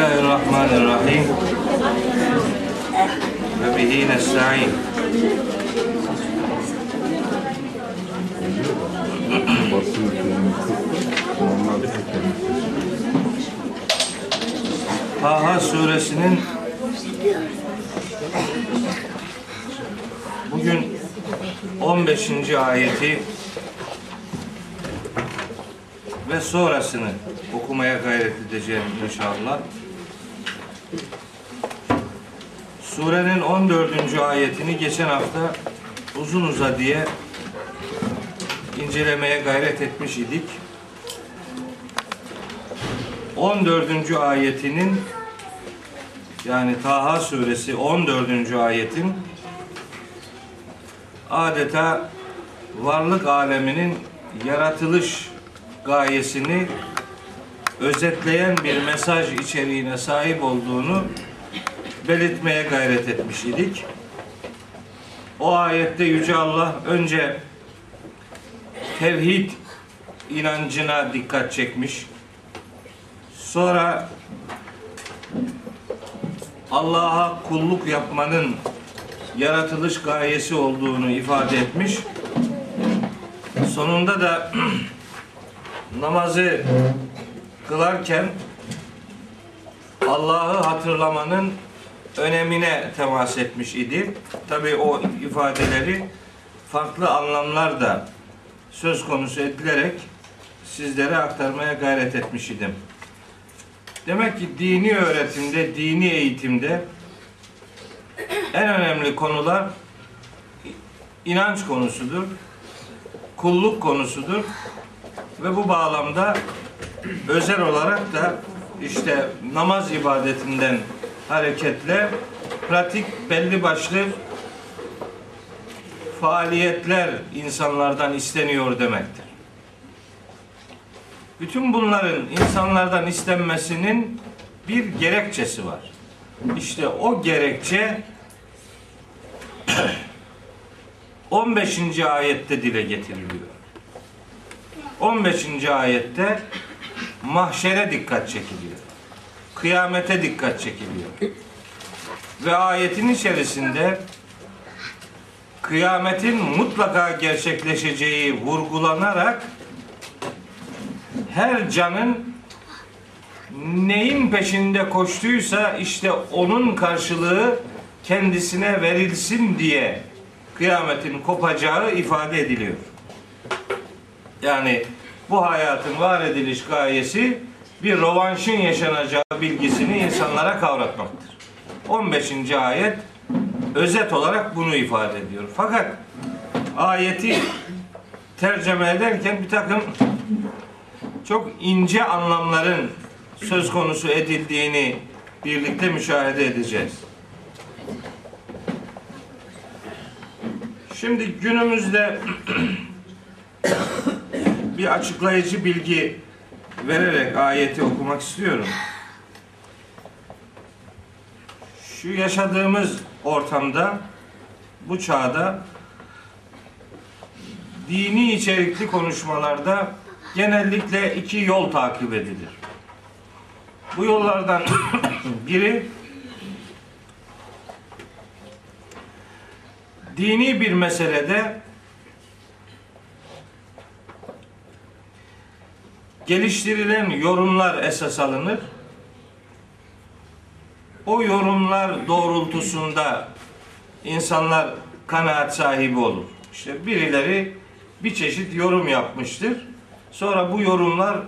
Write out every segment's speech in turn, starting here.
Bismillahirrahmanirrahim. Ve bihi nesta'in. Taha suresinin bugün 15. ayeti ve sonrasını okumaya gayret edeceğim inşallah. Surenin 14. ayetini geçen hafta uzun uza diye incelemeye gayret etmiş idik. 14. ayetinin yani Taha suresi 14. ayetin adeta varlık aleminin yaratılış gayesini özetleyen bir mesaj içeriğine sahip olduğunu belirtmeye gayret etmiş idik. O ayette Yüce Allah önce tevhid inancına dikkat çekmiş. Sonra Allah'a kulluk yapmanın yaratılış gayesi olduğunu ifade etmiş. Sonunda da namazı kılarken Allah'ı hatırlamanın önemine temas etmiş idi. Tabi o ifadeleri farklı anlamlar da söz konusu edilerek sizlere aktarmaya gayret etmiş idim. Demek ki dini öğretimde, dini eğitimde en önemli konular inanç konusudur, kulluk konusudur ve bu bağlamda özel olarak da işte namaz ibadetinden hareketle pratik belli başlı faaliyetler insanlardan isteniyor demektir. Bütün bunların insanlardan istenmesinin bir gerekçesi var. İşte o gerekçe 15. ayette dile getiriliyor. 15. ayette mahşere dikkat çekiliyor. Kıyamete dikkat çekiliyor. Ve ayetin içerisinde kıyametin mutlaka gerçekleşeceği vurgulanarak her canın neyin peşinde koştuysa işte onun karşılığı kendisine verilsin diye kıyametin kopacağı ifade ediliyor. Yani bu hayatın var ediliş gayesi bir rovanşın yaşanacağı bilgisini insanlara kavratmaktır. 15. ayet özet olarak bunu ifade ediyor. Fakat ayeti tercüme ederken bir takım çok ince anlamların söz konusu edildiğini birlikte müşahede edeceğiz. Şimdi günümüzde bir açıklayıcı bilgi vererek ayeti okumak istiyorum. Şu yaşadığımız ortamda bu çağda dini içerikli konuşmalarda genellikle iki yol takip edilir. Bu yollardan biri dini bir meselede geliştirilen yorumlar esas alınır. O yorumlar doğrultusunda insanlar kanaat sahibi olur. İşte birileri bir çeşit yorum yapmıştır. Sonra bu yorumlar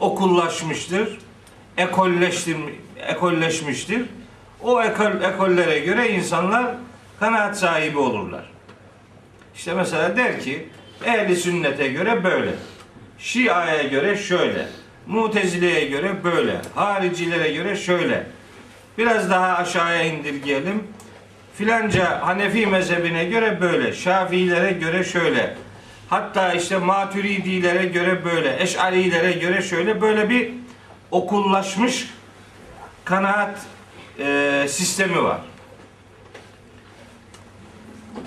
okullaşmıştır, ekolleşmiştir. O ekol, ekollere göre insanlar kanaat sahibi olurlar. İşte mesela der ki ehli sünnete göre böyle. Şia'ya göre şöyle. Mutezile'ye göre böyle. Haricilere göre şöyle. Biraz daha aşağıya indirgeyelim. Filanca Hanefi mezhebine göre böyle. Şafiilere göre şöyle. Hatta işte Maturidilere göre böyle. Eş'arilere göre şöyle. Böyle bir okullaşmış kanaat e, sistemi var.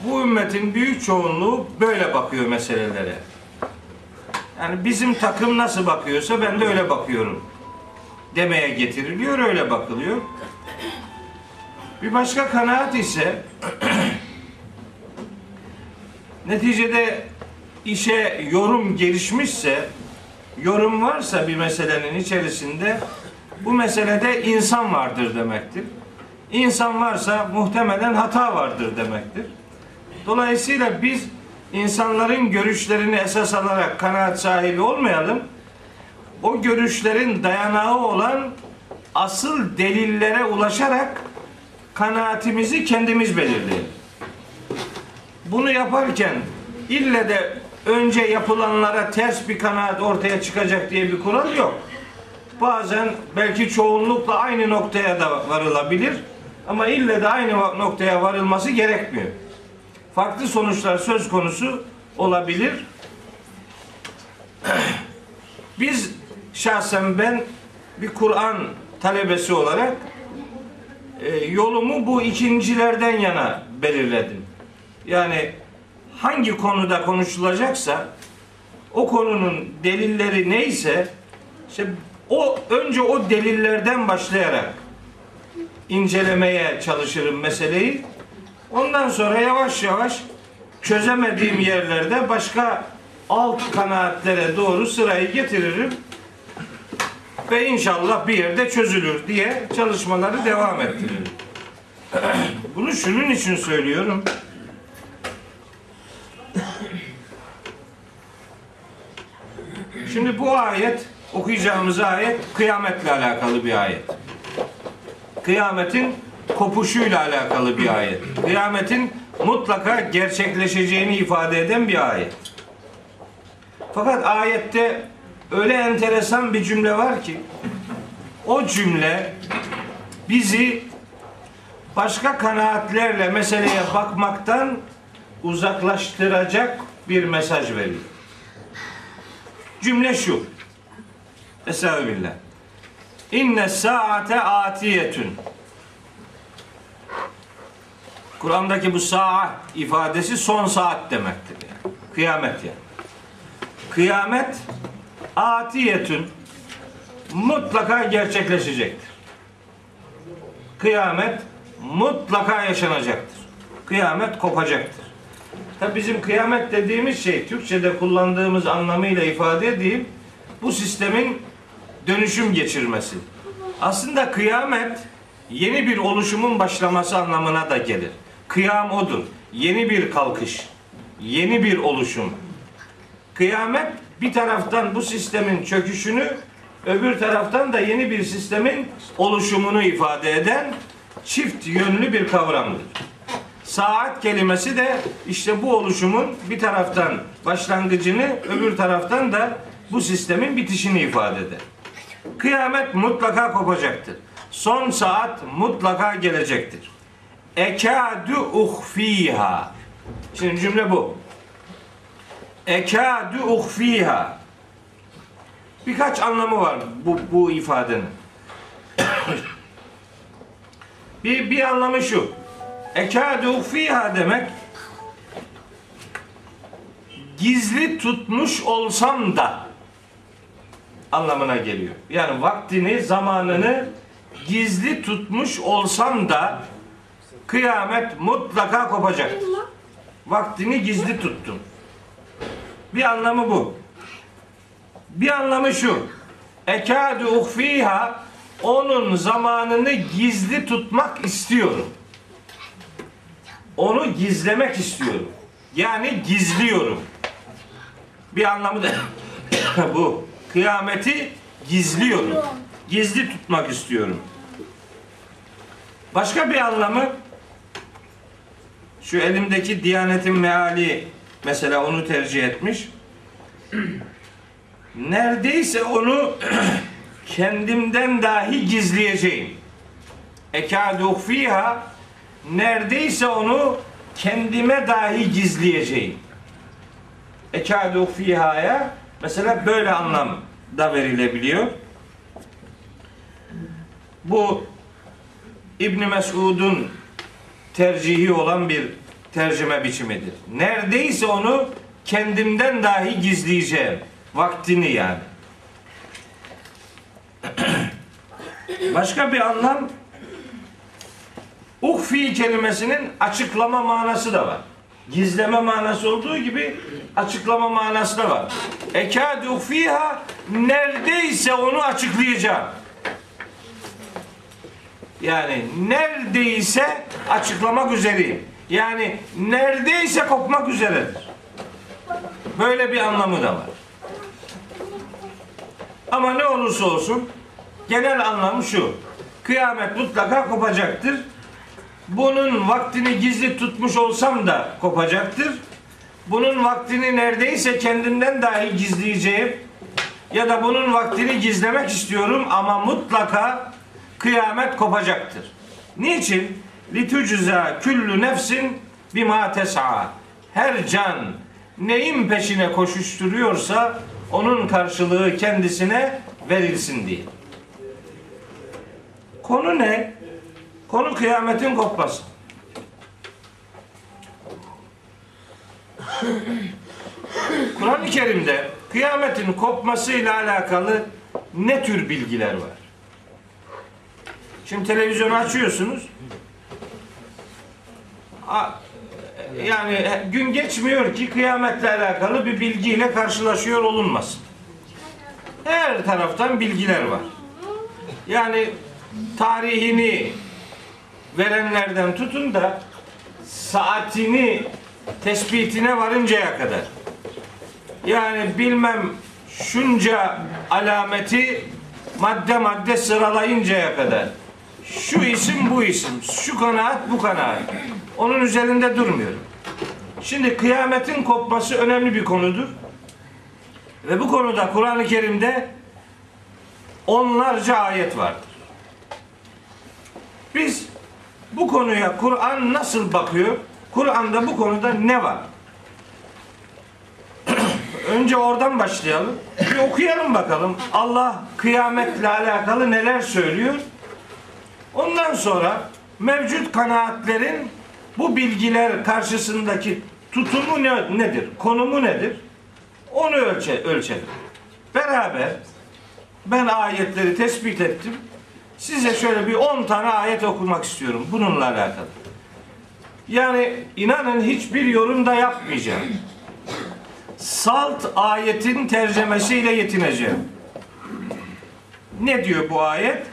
Bu ümmetin büyük çoğunluğu böyle bakıyor meselelere. Yani bizim takım nasıl bakıyorsa ben de öyle bakıyorum. demeye getiriliyor, öyle bakılıyor. Bir başka kanaat ise neticede işe yorum gelişmişse, yorum varsa bir meselenin içerisinde bu meselede insan vardır demektir. İnsan varsa muhtemelen hata vardır demektir. Dolayısıyla biz insanların görüşlerini esas alarak kanaat sahibi olmayalım. O görüşlerin dayanağı olan asıl delillere ulaşarak kanaatimizi kendimiz belirleyelim. Bunu yaparken ille de önce yapılanlara ters bir kanaat ortaya çıkacak diye bir kural yok. Bazen belki çoğunlukla aynı noktaya da varılabilir ama ille de aynı noktaya varılması gerekmiyor. Farklı sonuçlar söz konusu olabilir. Biz şahsen ben bir Kur'an talebesi olarak e, yolumu bu ikincilerden yana belirledim. Yani hangi konuda konuşulacaksa o konunun delilleri neyse işte o önce o delillerden başlayarak incelemeye çalışırım meseleyi. Ondan sonra yavaş yavaş çözemediğim yerlerde başka alt kanaatlere doğru sırayı getiririm ve inşallah bir yerde çözülür diye çalışmaları devam ettiririm. Bunu şunun için söylüyorum. Şimdi bu ayet, okuyacağımız ayet kıyametle alakalı bir ayet. Kıyametin kopuşuyla alakalı bir ayet. Kıyametin mutlaka gerçekleşeceğini ifade eden bir ayet. Fakat ayette öyle enteresan bir cümle var ki o cümle bizi başka kanaatlerle meseleye bakmaktan uzaklaştıracak bir mesaj veriyor. Cümle şu. Estağfirullah. İnne saate atiyetün. Kur'an'daki bu saat ifadesi son saat demektir. Yani. Kıyamet yani. Kıyamet atiyetün mutlaka gerçekleşecektir. Kıyamet mutlaka yaşanacaktır. Kıyamet kopacaktır. Tabi bizim kıyamet dediğimiz şey Türkçe'de kullandığımız anlamıyla ifade edeyim. Bu sistemin dönüşüm geçirmesi. Aslında kıyamet yeni bir oluşumun başlaması anlamına da gelir. Kıyam odur. Yeni bir kalkış. Yeni bir oluşum. Kıyamet bir taraftan bu sistemin çöküşünü, öbür taraftan da yeni bir sistemin oluşumunu ifade eden çift yönlü bir kavramdır. Saat kelimesi de işte bu oluşumun bir taraftan başlangıcını, öbür taraftan da bu sistemin bitişini ifade eder. Kıyamet mutlaka kopacaktır. Son saat mutlaka gelecektir. Ekadu uhfiha. Şimdi cümle bu. Ekadu uhfiha. Birkaç anlamı var bu, bu ifadenin. bir, bir anlamı şu. Ekadu uhfiha demek gizli tutmuş olsam da anlamına geliyor. Yani vaktini, zamanını gizli tutmuş olsam da kıyamet mutlaka kopacaktır. Vaktini gizli tuttum. Bir anlamı bu. Bir anlamı şu. Ekadu uhfiha onun zamanını gizli tutmak istiyorum. Onu gizlemek istiyorum. Yani gizliyorum. Bir anlamı da bu. Kıyameti gizliyorum. Gizli tutmak istiyorum. Başka bir anlamı şu elimdeki Diyanetin meali mesela onu tercih etmiş. Neredeyse onu kendimden dahi gizleyeceğim. Ekadu fiha neredeyse onu kendime dahi gizleyeceğim. Ekadu fiha'ya mesela böyle anlam da verilebiliyor. Bu İbn Mesud'un tercihi olan bir tercüme biçimidir. Neredeyse onu kendimden dahi gizleyeceğim. Vaktini yani. Başka bir anlam uhfi kelimesinin açıklama manası da var. Gizleme manası olduğu gibi açıklama manası da var. Ekad uhfiha neredeyse onu açıklayacağım. Yani neredeyse açıklamak üzereyim. Yani neredeyse kopmak üzeredir. Böyle bir anlamı da var. Ama ne olursa olsun genel anlamı şu. Kıyamet mutlaka kopacaktır. Bunun vaktini gizli tutmuş olsam da kopacaktır. Bunun vaktini neredeyse kendimden dahi gizleyeceğim ya da bunun vaktini gizlemek istiyorum ama mutlaka kıyamet kopacaktır. Niçin? Litucza küllü nefsin bima tes'a. Her can neyin peşine koşuşturuyorsa onun karşılığı kendisine verilsin diye. Konu ne? Konu kıyametin kopması. Kur'an-ı Kerim'de kıyametin kopmasıyla alakalı ne tür bilgiler var? Şimdi televizyonu açıyorsunuz. Yani gün geçmiyor ki kıyametle alakalı bir bilgiyle karşılaşıyor olunmasın. Her taraftan bilgiler var. Yani tarihini verenlerden tutun da saatini tespitine varıncaya kadar. Yani bilmem şunca alameti madde madde sıralayıncaya kadar. Şu isim bu isim, şu kanaat bu kanaat. Onun üzerinde durmuyorum. Şimdi kıyametin kopması önemli bir konudur. Ve bu konuda Kur'an-ı Kerim'de onlarca ayet vardır. Biz bu konuya Kur'an nasıl bakıyor? Kur'an'da bu konuda ne var? Önce oradan başlayalım. Bir okuyalım bakalım. Allah kıyametle alakalı neler söylüyor? Ondan sonra mevcut kanaatlerin bu bilgiler karşısındaki tutumu ne, nedir? Konumu nedir? Onu ölçe, ölçelim. Beraber ben ayetleri tespit ettim. Size şöyle bir 10 tane ayet okumak istiyorum bununla alakalı. Yani inanın hiçbir yorum da yapmayacağım. Salt ayetin tercemesiyle yetineceğim. Ne diyor bu ayet?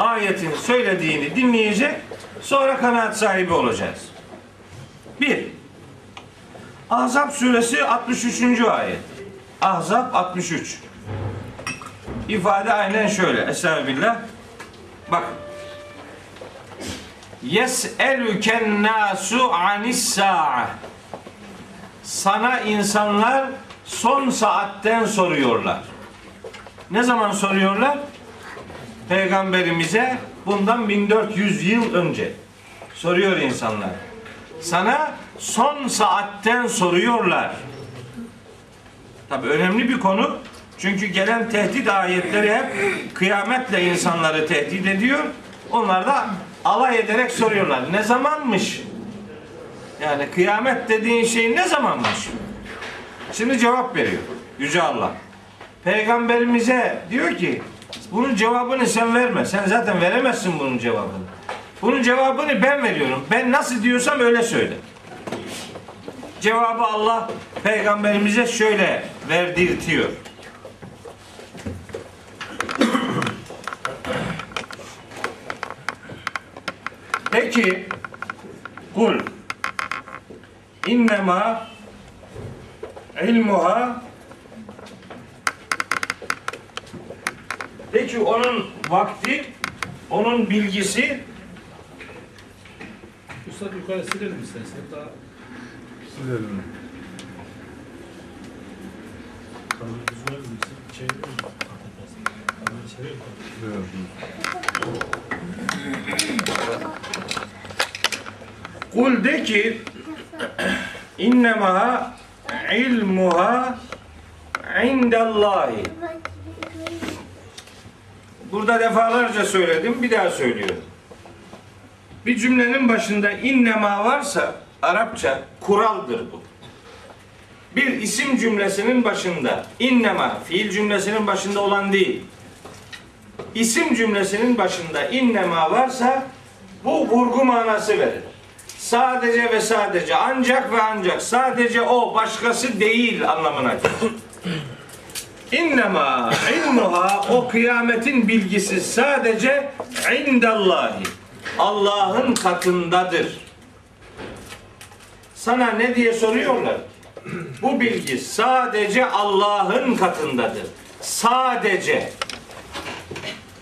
Ayetin söylediğini dinleyecek, sonra kanaat sahibi olacağız. Bir, Ahzab suresi 63. ayet. Ahzab 63. İfade aynen şöyle. Estağfirullah. Bak. Yes'elüken nasu anis sa'a. Sana insanlar son saatten soruyorlar. Ne zaman soruyorlar? Peygamberimize bundan 1400 yıl önce soruyor insanlar. Sana son saatten soruyorlar. Tabi önemli bir konu. Çünkü gelen tehdit ayetleri hep kıyametle insanları tehdit ediyor. Onlar da alay ederek soruyorlar. Ne zamanmış? Yani kıyamet dediğin şey ne zamanmış? Şimdi cevap veriyor Yüce Allah. Peygamberimize diyor ki bunun cevabını sen verme. Sen zaten veremezsin bunun cevabını. Bunun cevabını ben veriyorum. Ben nasıl diyorsam öyle söyle. Cevabı Allah peygamberimize şöyle verdirtiyor. Peki kul innema ilmuha Peki onun vakti, onun bilgisi Üstad yukarı silelim istersen daha Silelim. Silelim. Kul de ki innema ilmuha indallahi. Burada defalarca söyledim, bir daha söylüyorum. Bir cümlenin başında innema varsa Arapça kuraldır bu. Bir isim cümlesinin başında innema fiil cümlesinin başında olan değil. isim cümlesinin başında innema varsa bu vurgu manası verir. Sadece ve sadece ancak ve ancak sadece o başkası değil anlamına gelir. İnnemâ ilmuha o kıyametin bilgisi sadece indallahi. Allah'ın katındadır. Sana ne diye soruyorlar? Bu bilgi sadece Allah'ın katındadır. Sadece.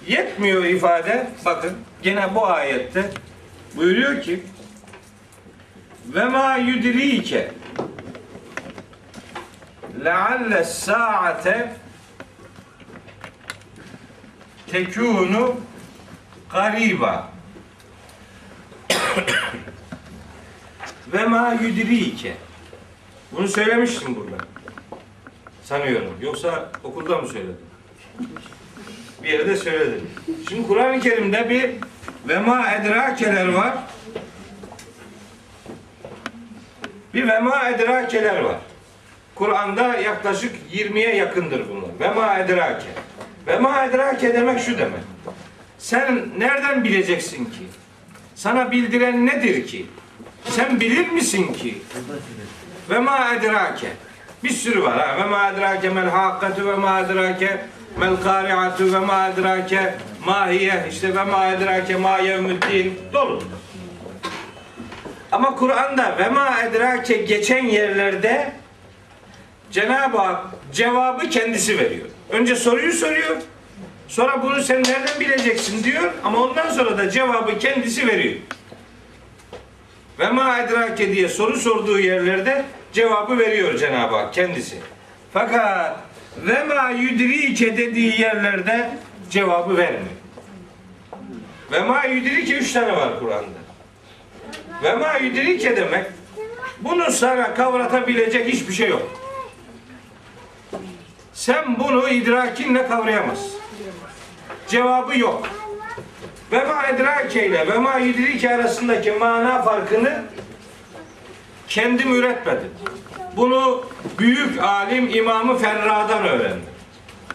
Yetmiyor ifade. Bakın gene bu ayette buyuruyor ki ve ma yudrike lealle saate tekunu gariba ve ma yudrike bunu söylemiştim burada. Sanıyorum. Yoksa okulda mı söyledim? Bir yerde söyledim. Şimdi Kur'an-ı Kerim'de bir ve ma edrakeler var. Bir ve ma edrakeler var Kur'an'da yaklaşık 20'ye yakındır bunlar. Ve ma edrake. Ve ma edrake demek şu demek. Sen nereden bileceksin ki? Sana bildiren nedir ki? Sen bilir misin ki? Ve ma edrake. Bir sürü var ha. Ve ma edrake mel hakikatu ve ma edrake mel kari'atu ve ma edrake ma hiye işte ve ma edrake ma yevmüddin dolu. Ama Kur'an'da ve ma edrake geçen yerlerde Cenab-ı Hak cevabı kendisi veriyor. Önce soruyu soruyor. Sonra bunu sen nereden bileceksin diyor. Ama ondan sonra da cevabı kendisi veriyor. Ve ma edrake diye soru sorduğu yerlerde cevabı veriyor Cenab-ı Hak kendisi. Fakat ve ma yudrike dediği yerlerde cevabı vermiyor. Ve ma yudrike üç tane var Kur'an'da. Ve ma yudrike demek bunu sana kavratabilecek hiçbir şey yok. Sen bunu idrakinle kavrayamazsın. Cevabı yok. Ve ma edrake ile ve ma yudrike arasındaki mana farkını kendim üretmedim. Bunu büyük alim İmamı Ferra'dan öğrendim.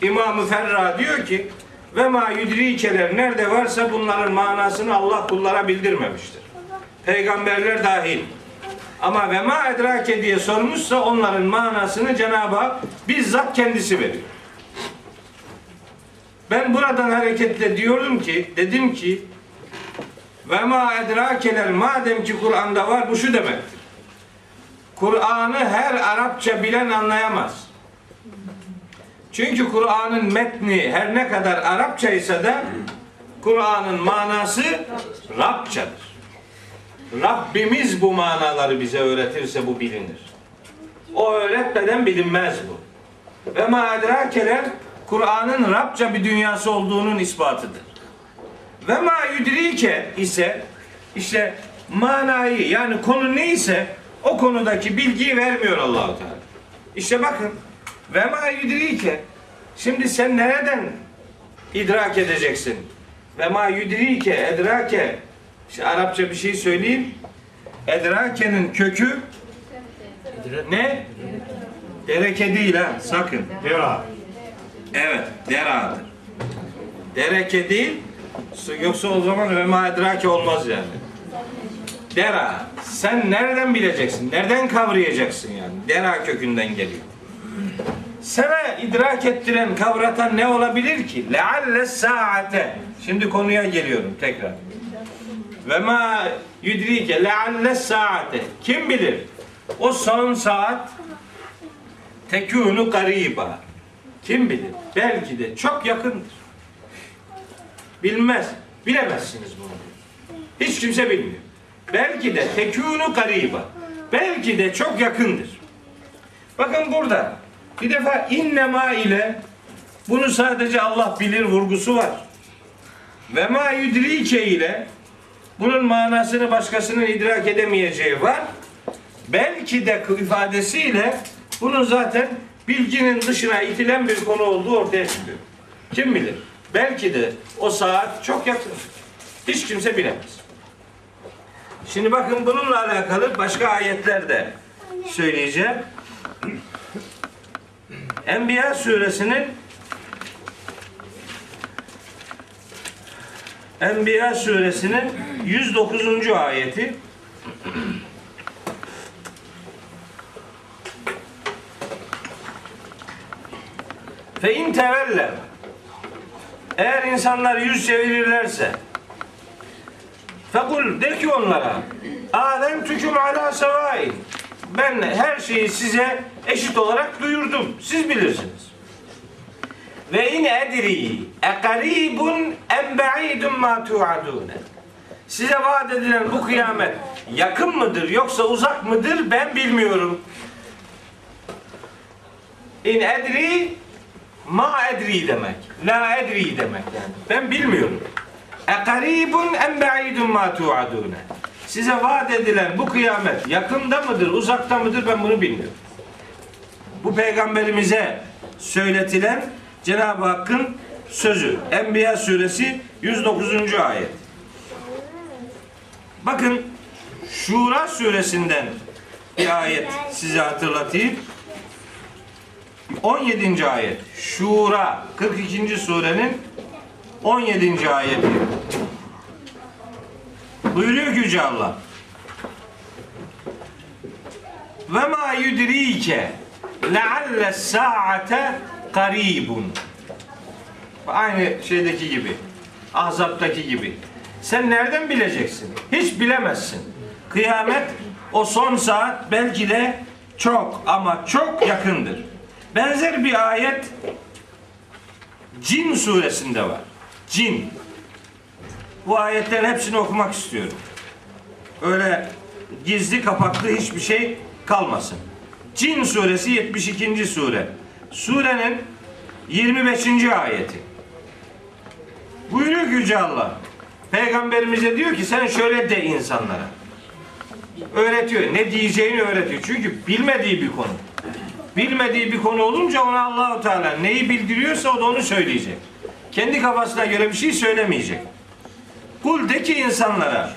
İmamı Ferra diyor ki ve ma yudrikeler nerede varsa bunların manasını Allah kullara bildirmemiştir. Peygamberler dahil. Ama ve ma edrake diye sormuşsa onların manasını Cenab-ı Hak bizzat kendisi veriyor. Ben buradan hareketle diyorum ki, dedim ki ve ma edrakeler madem ki Kur'an'da var bu şu demektir. Kur'an'ı her Arapça bilen anlayamaz. Çünkü Kur'an'ın metni her ne kadar Arapça ise de Kur'an'ın manası Rabçadır. Rabbimiz bu manaları bize öğretirse bu bilinir. O öğretmeden bilinmez bu. Ve ma edrakeler Kur'an'ın Rabça bir dünyası olduğunun ispatıdır. Ve ma yudrike ise işte manayı yani konu neyse o konudaki bilgiyi vermiyor Allahu Teala. İşte bakın ve ma yudrike şimdi sen nereden idrak edeceksin? Ve ma yudrike edrake işte Arapça bir şey söyleyeyim. Edrake'nin kökü ne? Dereke değil ha sakın. Dera. Evet, dera'dır. Dereke değil, yoksa o zaman ve ma edrake olmaz yani. Dera. Sen nereden bileceksin? Nereden kavrayacaksın yani? Dera kökünden geliyor. Sana idrak ettiren, kavratan ne olabilir ki? Lealle saate. Şimdi konuya geliyorum tekrar. Ve ma yudrike lealle saate. Kim bilir? O son saat tekûnu gariba. Kim bilir? Belki de çok yakındır. Bilmez. Bilemezsiniz bunu. Hiç kimse bilmiyor. Belki de tekûnu gariba. Belki de çok yakındır. Bakın burada bir defa innema ile bunu sadece Allah bilir vurgusu var. Ve ma yudrike ile bunun manasını başkasının idrak edemeyeceği var. Belki de ifadesiyle bunun zaten bilginin dışına itilen bir konu olduğu ortaya çıkıyor. Kim bilir? Belki de o saat çok yakın. Hiç kimse bilemez. Şimdi bakın bununla alakalı başka ayetler de söyleyeceğim. Enbiya suresinin Enbiya suresinin 109. ayeti. Fe in tevelle eğer insanlar yüz çevirirlerse fekul de ki onlara Adem tüküm ala sevain ben her şeyi size eşit olarak duyurdum. Siz bilirsiniz. Ve in edri ekaribun em ba'idun ma tu'adun. Size vaat edilen bu kıyamet yakın mıdır yoksa uzak mıdır ben bilmiyorum. İn edri ma edri demek. La edri demek yani. Ben bilmiyorum. Ekaribun em ba'idun ma tu'adun. Size vaat edilen bu kıyamet yakında mıdır, uzakta mıdır ben bunu bilmiyorum. Bu peygamberimize söyletilen Cenab-ı Hakk'ın sözü. Enbiya suresi 109. ayet. Bakın Şura suresinden bir ayet size hatırlatayım. 17. ayet. Şura 42. surenin 17. ayeti. Buyuruyor ki Yüce Allah. Ve ma yudrike lealle saate karibun. Aynı şeydeki gibi. Ahzap'taki gibi. Sen nereden bileceksin? Hiç bilemezsin. Kıyamet o son saat belki de çok ama çok yakındır. Benzer bir ayet Cin suresinde var. Cin. Bu ayetlerin hepsini okumak istiyorum. Öyle gizli kapaklı hiçbir şey kalmasın. Cin suresi 72. sure. Surenin 25. ayeti. Buyuruyor ki Yüce Allah. Peygamberimize diyor ki sen şöyle de insanlara. Öğretiyor. Ne diyeceğini öğretiyor. Çünkü bilmediği bir konu. Bilmediği bir konu olunca ona Allahu Teala neyi bildiriyorsa o da onu söyleyecek. Kendi kafasına göre bir şey söylemeyecek. Kul de ki insanlara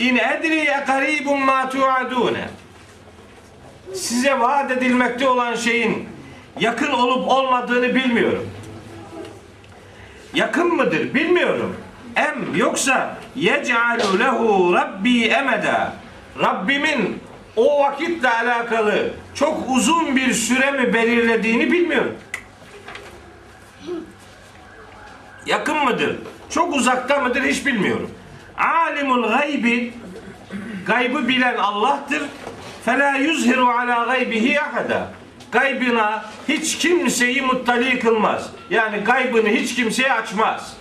İn edri karibun ma tuadune Size vaat edilmekte olan şeyin yakın olup olmadığını bilmiyorum. Yakın mıdır bilmiyorum. Em yoksa yec'alu lehu rabbi emeda Rabbimin o vakitle alakalı çok uzun bir süre mi belirlediğini bilmiyorum. Yakın mıdır? Çok uzakta mıdır hiç bilmiyorum. Alimul gaybi gaybı bilen Allah'tır. Fela yuzhiru ala gaybihi ahada. Gaybına hiç kimseyi muttali kılmaz. Yani gaybını hiç kimseye açmaz.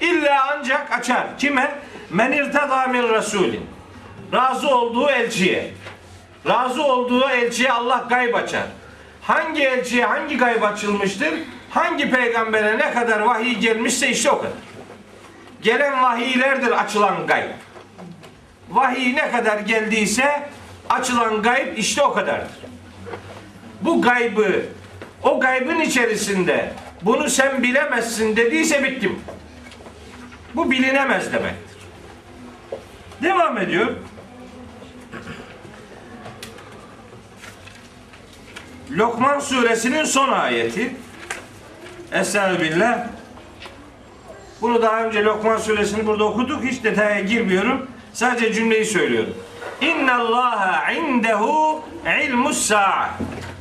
İlla ancak açar. Kime? Men irtada min rasulin. Razı olduğu elçiye. Razı olduğu elçiye Allah gayb açar. Hangi elçiye hangi gayb açılmıştır? Hangi peygambere ne kadar vahiy gelmişse işte o kadar. Gelen vahiylerdir açılan gayb. Vahiy ne kadar geldiyse açılan gayb işte o kadardır. Bu gaybı o gaybın içerisinde bunu sen bilemezsin dediyse bittim. Bu bilinemez demektir. Devam ediyor. Lokman suresinin son ayeti. Estağfirullah. Bunu daha önce Lokman suresini burada okuduk. Hiç detaya girmiyorum. Sadece cümleyi söylüyorum. İnna Allaha indehu ilmus sa'a.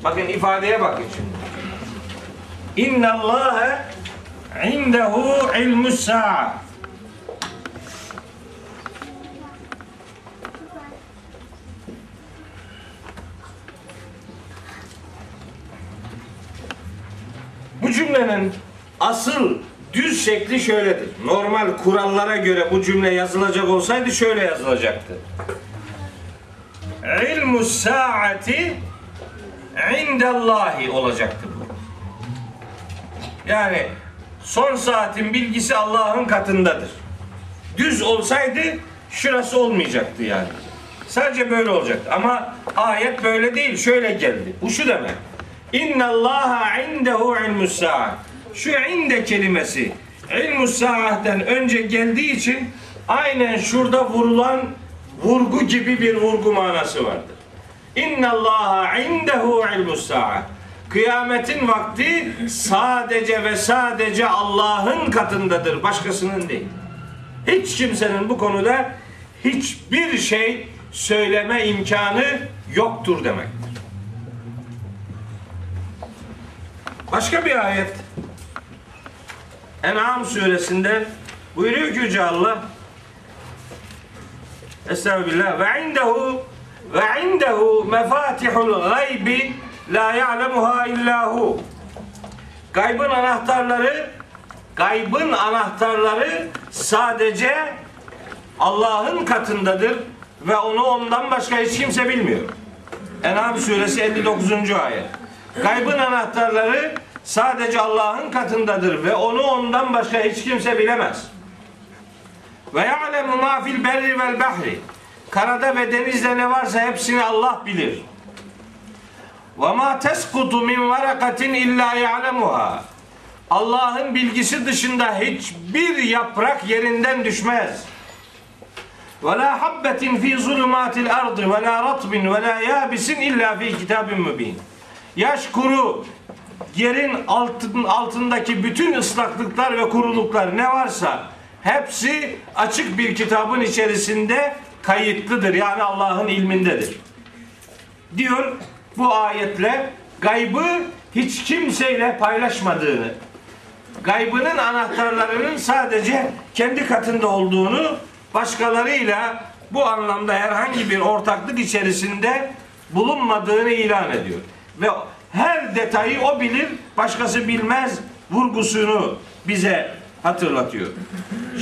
Bakın ifadeye bakın şimdi. İnna Allaha indehu ilmus sa'a. Bu cümlenin asıl düz şekli şöyledir. Normal kurallara göre bu cümle yazılacak olsaydı şöyle yazılacaktı. İlmu saati indallahi olacaktı bu. Yani son saatin bilgisi Allah'ın katındadır. Düz olsaydı şurası olmayacaktı yani. Sadece böyle olacaktı. Ama ayet böyle değil. Şöyle geldi. Bu şu demek. İnna Allaha indehu ilmus. Şu inde kelimesi ilmus sa'aten önce geldiği için aynen şurada vurulan vurgu gibi bir vurgu manası vardır. İnna Allaha indehu ilmus sa'a. Kıyametin vakti sadece ve sadece Allah'ın katındadır. Başkasının değil. Hiç kimsenin bu konuda hiçbir şey söyleme imkanı yoktur demektir. Başka bir ayet. En'am suresinde buyuruyor ki Yüce Allah Estağfirullah ve indehu ve indehu mefatihul gaybi la ya'lemuha illa hu. Gaybın anahtarları gaybın anahtarları sadece Allah'ın katındadır ve onu ondan başka hiç kimse bilmiyor. En'am suresi 59. ayet. Gaybın anahtarları sadece Allah'ın katındadır ve onu ondan başka hiç kimse bilemez. Ve ya'lemu ma fil berri vel bahri. Karada ve denizde ne varsa hepsini Allah bilir. Ve ma teskutu min varakatin illa ya'lemuha. Allah'ın bilgisi dışında hiçbir yaprak yerinden düşmez. Ve la habbetin fi zulumatil ardı ve la ratbin ve la yabisin illa fi kitabin mübin. Yaş kuru yerin altın, altındaki bütün ıslaklıklar ve kuruluklar ne varsa hepsi açık bir kitabın içerisinde kayıtlıdır. Yani Allah'ın ilmindedir. Diyor bu ayetle gaybı hiç kimseyle paylaşmadığını, gaybının anahtarlarının sadece kendi katında olduğunu, başkalarıyla bu anlamda herhangi bir ortaklık içerisinde bulunmadığını ilan ediyor. Ve her detayı o bilir, başkası bilmez vurgusunu bize hatırlatıyor.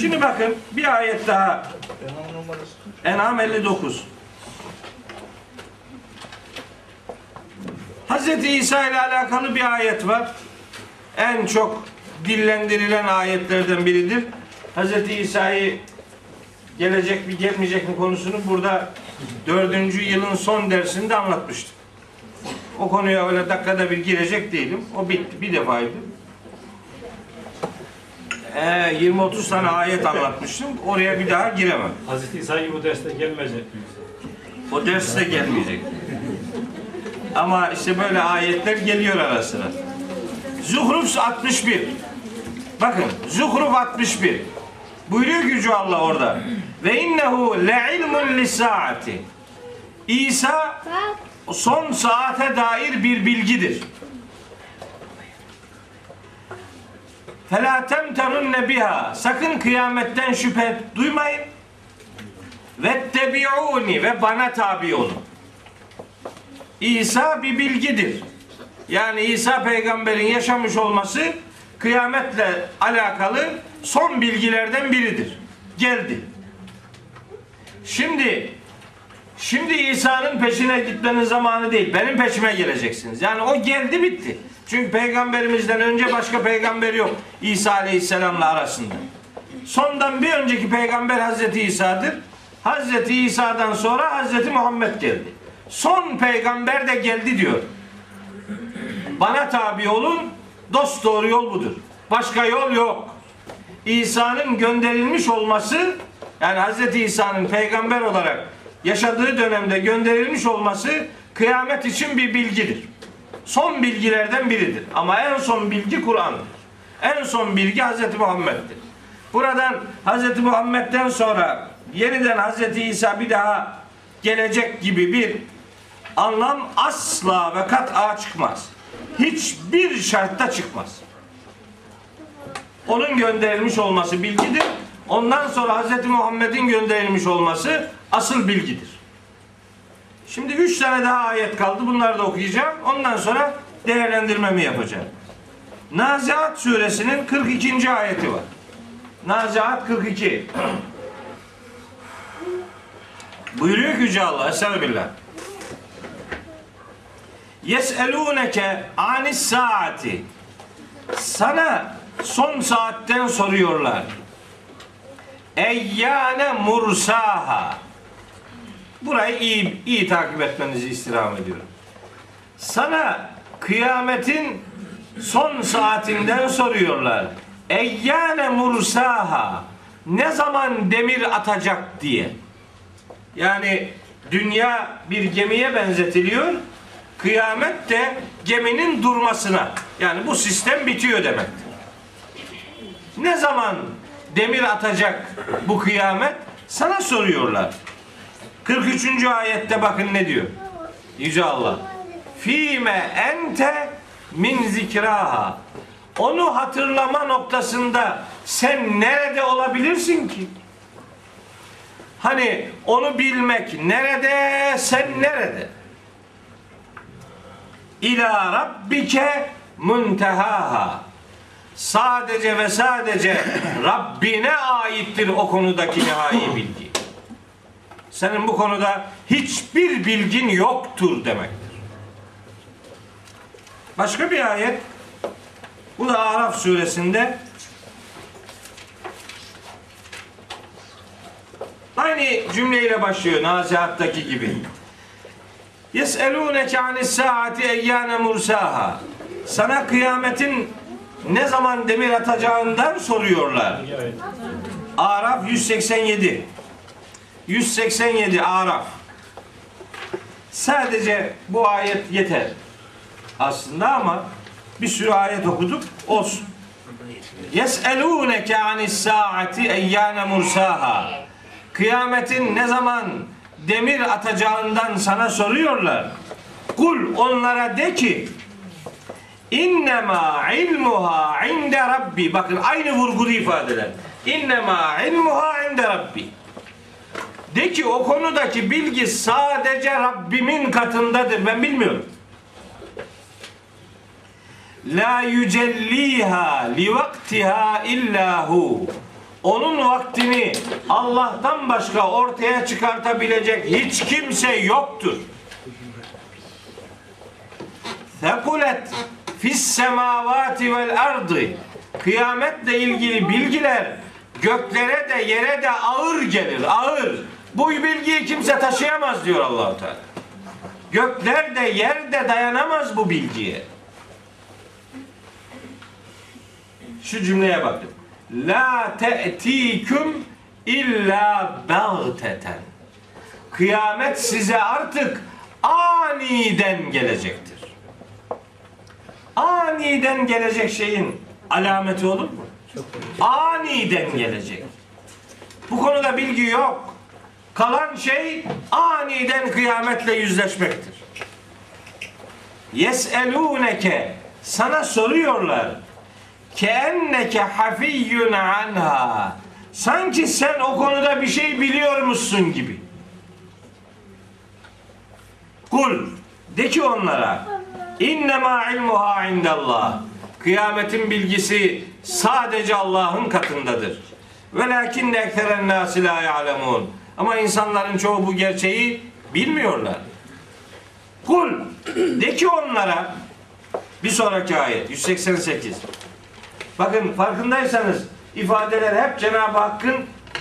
Şimdi bakın bir ayet daha. En'am 59. Hazreti İsa ile alakalı bir ayet var. En çok dillendirilen ayetlerden biridir. Hazreti İsa'yı gelecek mi gelmeyecek mi konusunu burada dördüncü yılın son dersinde anlatmıştım. O konuya öyle dakikada bir girecek değilim. O bitti. Bir defaydı. Ee, 20-30 tane ayet anlatmıştım. Oraya bir daha giremem. Hazreti İsa gibi bu derste gelmeyecek. O ders de gelmeyecek. Ama işte böyle ayetler geliyor ara sıra. Zuhruf 61. Bakın Zuhruf 61. Buyuruyor Yüce Allah orada. Ve innehu le'ilmun lisaati. İsa son saate dair bir bilgidir. فَلَا تَمْتَرُنَّ biha. Sakın kıyametten şüphe duymayın. Vettebi'uni ve bana tabi olun. İsa bir bilgidir. Yani İsa peygamberin yaşamış olması kıyametle alakalı son bilgilerden biridir. Geldi. Şimdi şimdi İsa'nın peşine gitmenin zamanı değil. Benim peşime geleceksiniz. Yani o geldi bitti. Çünkü peygamberimizden önce başka peygamber yok İsa Aleyhisselam'la arasında. Sondan bir önceki peygamber Hazreti İsa'dır. Hazreti İsa'dan sonra Hazreti Muhammed geldi. Son peygamber de geldi diyor. Bana tabi olun, dost doğru yol budur. Başka yol yok. İsa'nın gönderilmiş olması, yani Hazreti İsa'nın peygamber olarak yaşadığı dönemde gönderilmiş olması kıyamet için bir bilgidir. Son bilgilerden biridir. Ama en son bilgi Kur'an'dır. En son bilgi Hazreti Muhammed'dir. Buradan Hazreti Muhammed'den sonra yeniden Hazreti İsa bir daha gelecek gibi bir anlam asla ve kat'a çıkmaz. Hiçbir şartta çıkmaz. Onun gönderilmiş olması bilgidir. Ondan sonra Hazreti Muhammed'in gönderilmiş olması asıl bilgidir. Şimdi üç tane daha ayet kaldı. Bunları da okuyacağım. Ondan sonra değerlendirmemi yapacağım. Naziat suresinin 42. ayeti var. Naziat 42. Buyuruyor ki Yüce Allah Estağfirullah. Yes'elûneke anis saati. Sana son saatten soruyorlar. Eyyâne mursaha. Burayı iyi, iyi takip etmenizi istirham ediyorum. Sana kıyametin son saatinden soruyorlar. Eyyâne mursaha. Ne zaman demir atacak diye. Yani dünya bir gemiye benzetiliyor. Kıyamet de geminin durmasına. Yani bu sistem bitiyor demektir. Ne zaman demir atacak bu kıyamet? Sana soruyorlar. 43. ayette bakın ne diyor. Yüce Allah. Fime ente min zikraha. Onu hatırlama noktasında sen nerede olabilirsin ki? Hani onu bilmek nerede, sen nerede? İlâ rabbike muntehaha. Sadece ve sadece Rabbine aittir o konudaki nihai bilgi. Senin bu konuda hiçbir bilgin yoktur demektir. Başka bir ayet bu da Araf suresinde aynı cümleyle başlıyor Nazihat'taki gibi. Yes'elûneke anis saati eyyâne mursaha. Sana kıyametin ne zaman demir atacağından soruyorlar. Araf 187. 187 Araf. Sadece bu ayet yeter. Aslında ama bir sürü ayet okuduk. Olsun. Yes'elûneke anis saati eyyâne mursaha. Kıyametin ne zaman demir atacağından sana soruyorlar. Kul onlara de ki İnnemâ ilmuha inde rabbi. Bakın aynı vurgulu ifadeler. İnnemâ ilmuha inde rabbi. De ki o konudaki bilgi sadece Rabbimin katındadır. Ben bilmiyorum. La yücelliha li vaktiha illahu. Onun vaktini Allah'tan başka ortaya çıkartabilecek hiç kimse yoktur. Fekulet fis semavati vel ardı. Kıyametle ilgili bilgiler göklere de yere de ağır gelir. Ağır. Bu bilgiyi kimse taşıyamaz diyor Allahu Teala. Gökler de yer de dayanamaz bu bilgiye. Şu cümleye bakın. La te'tiküm illa bagteten. Kıyamet size artık aniden gelecektir. Aniden gelecek şeyin alameti olur mu? Aniden gelecek. Bu konuda bilgi yok. Kalan şey aniden kıyametle yüzleşmektir. Yes'elûneke sana soruyorlar. Keenneke hafiyyun anha. Sanki sen o konuda bir şey biliyormuşsun gibi. Kul de ki onlara innema ilmuha indallah. Kıyametin bilgisi sadece Allah'ın katındadır. Velakin ekseren nasi la ya'lemun. Ama insanların çoğu bu gerçeği bilmiyorlar. Kul de ki onlara bir sonraki ayet 188. Bakın farkındaysanız ifadeler hep Cenab-ı Hakk'ın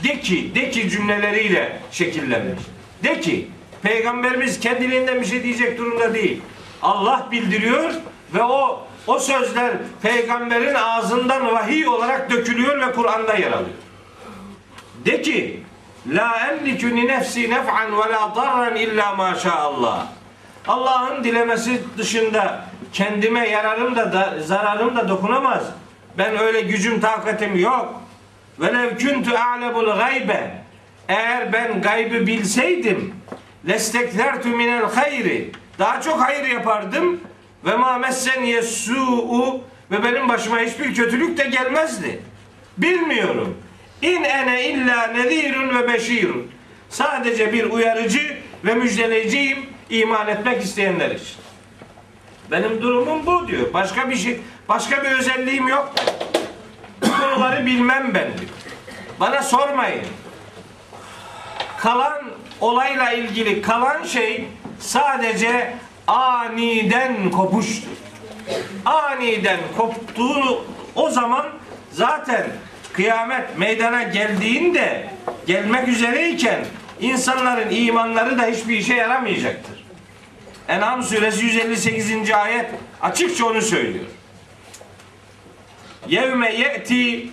de ki, de ki cümleleriyle şekillenmiş. De ki, Peygamberimiz kendiliğinden bir şey diyecek durumda değil. Allah bildiriyor ve o o sözler peygamberin ağzından vahiy olarak dökülüyor ve Kur'an'da yer alıyor. De ki, la emliku li nefsi nef'an ve la darran illa ma Allah. Allah'ın dilemesi dışında kendime yararım da, da zararım da dokunamaz. Ben öyle gücüm takatim yok. Velev kuntu a'lemul gaybe. Eğer ben gaybı bilseydim lesteklertu minel hayri. Daha çok hayır yapardım. Ve ma messen yesu'u ve benim başıma hiçbir kötülük de gelmezdi. Bilmiyorum. İn ene illa nezirun ve beşirun. Sadece bir uyarıcı ve müjdeleyiciyim iman etmek isteyenler için. Benim durumum bu diyor. Başka bir şey, başka bir özelliğim yok. Bu konuları bilmem ben diyor. Bana sormayın. Kalan olayla ilgili kalan şey sadece aniden kopuştur. Aniden koptuğu o zaman zaten kıyamet meydana geldiğinde gelmek üzereyken insanların imanları da hiçbir işe yaramayacaktır. En'am suresi 158. ayet açıkça onu söylüyor. Yevme ye'ti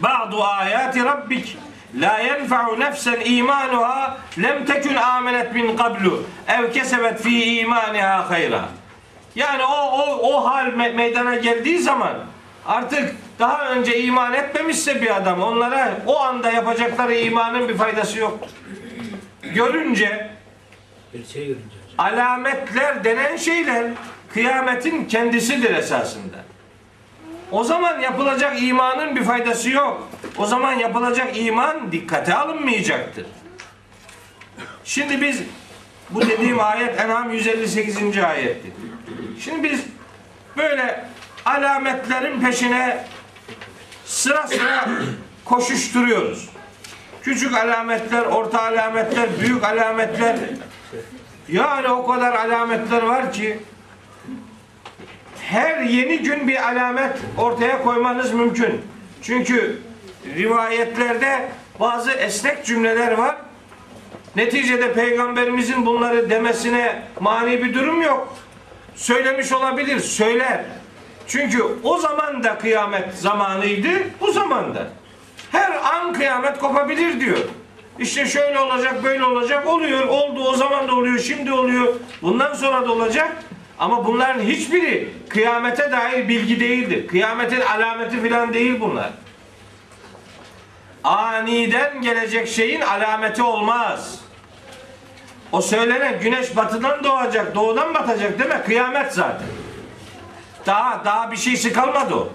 ba'du ayati rabbik la yenfa'u nefsen imanuha lem tekun amenet min qablu ev kesebet fi imaniha hayra. Yani o o o hal me- meydana geldiği zaman artık daha önce iman etmemişse bir adam onlara o anda yapacakları imanın bir faydası yok. Görünce Bir şey görünce. alametler denen şeyler kıyametin kendisidir esasında. O zaman yapılacak imanın bir faydası yok. O zaman yapılacak iman dikkate alınmayacaktır. Şimdi biz bu dediğim ayet En'am 158. ayetti. Şimdi biz böyle alametlerin peşine sıra sıra koşuşturuyoruz. Küçük alametler, orta alametler, büyük alametler. Yani o kadar alametler var ki her yeni gün bir alamet ortaya koymanız mümkün. Çünkü rivayetlerde bazı esnek cümleler var. Neticede peygamberimizin bunları demesine mani bir durum yok. Söylemiş olabilir, söyler. Çünkü o zaman da kıyamet zamanıydı, bu zamanda. Her an kıyamet kopabilir diyor. İşte şöyle olacak, böyle olacak, oluyor, oldu, o zaman da oluyor, şimdi oluyor, bundan sonra da olacak. Ama bunların hiçbiri kıyamete dair bilgi değildir. Kıyametin alameti filan değil bunlar. Aniden gelecek şeyin alameti olmaz. O söylenen güneş batıdan doğacak, doğudan batacak değil mi? Kıyamet zaten. Daha daha bir şeysi kalmadı o.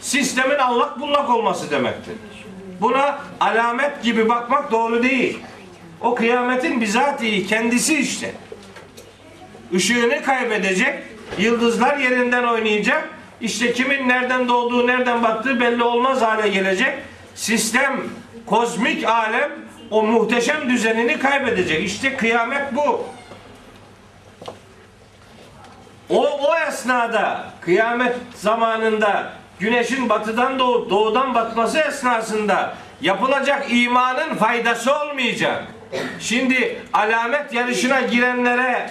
Sistemin allak bullak olması demektir. Buna alamet gibi bakmak doğru değil. O kıyametin bizatihi kendisi işte. Işığını kaybedecek, yıldızlar yerinden oynayacak. İşte kimin nereden doğduğu, nereden baktığı belli olmaz hale gelecek. Sistem, kozmik alem o muhteşem düzenini kaybedecek. İşte kıyamet bu. O, o esnada kıyamet zamanında güneşin batıdan doğup doğudan batması esnasında yapılacak imanın faydası olmayacak. Şimdi alamet yarışına girenlere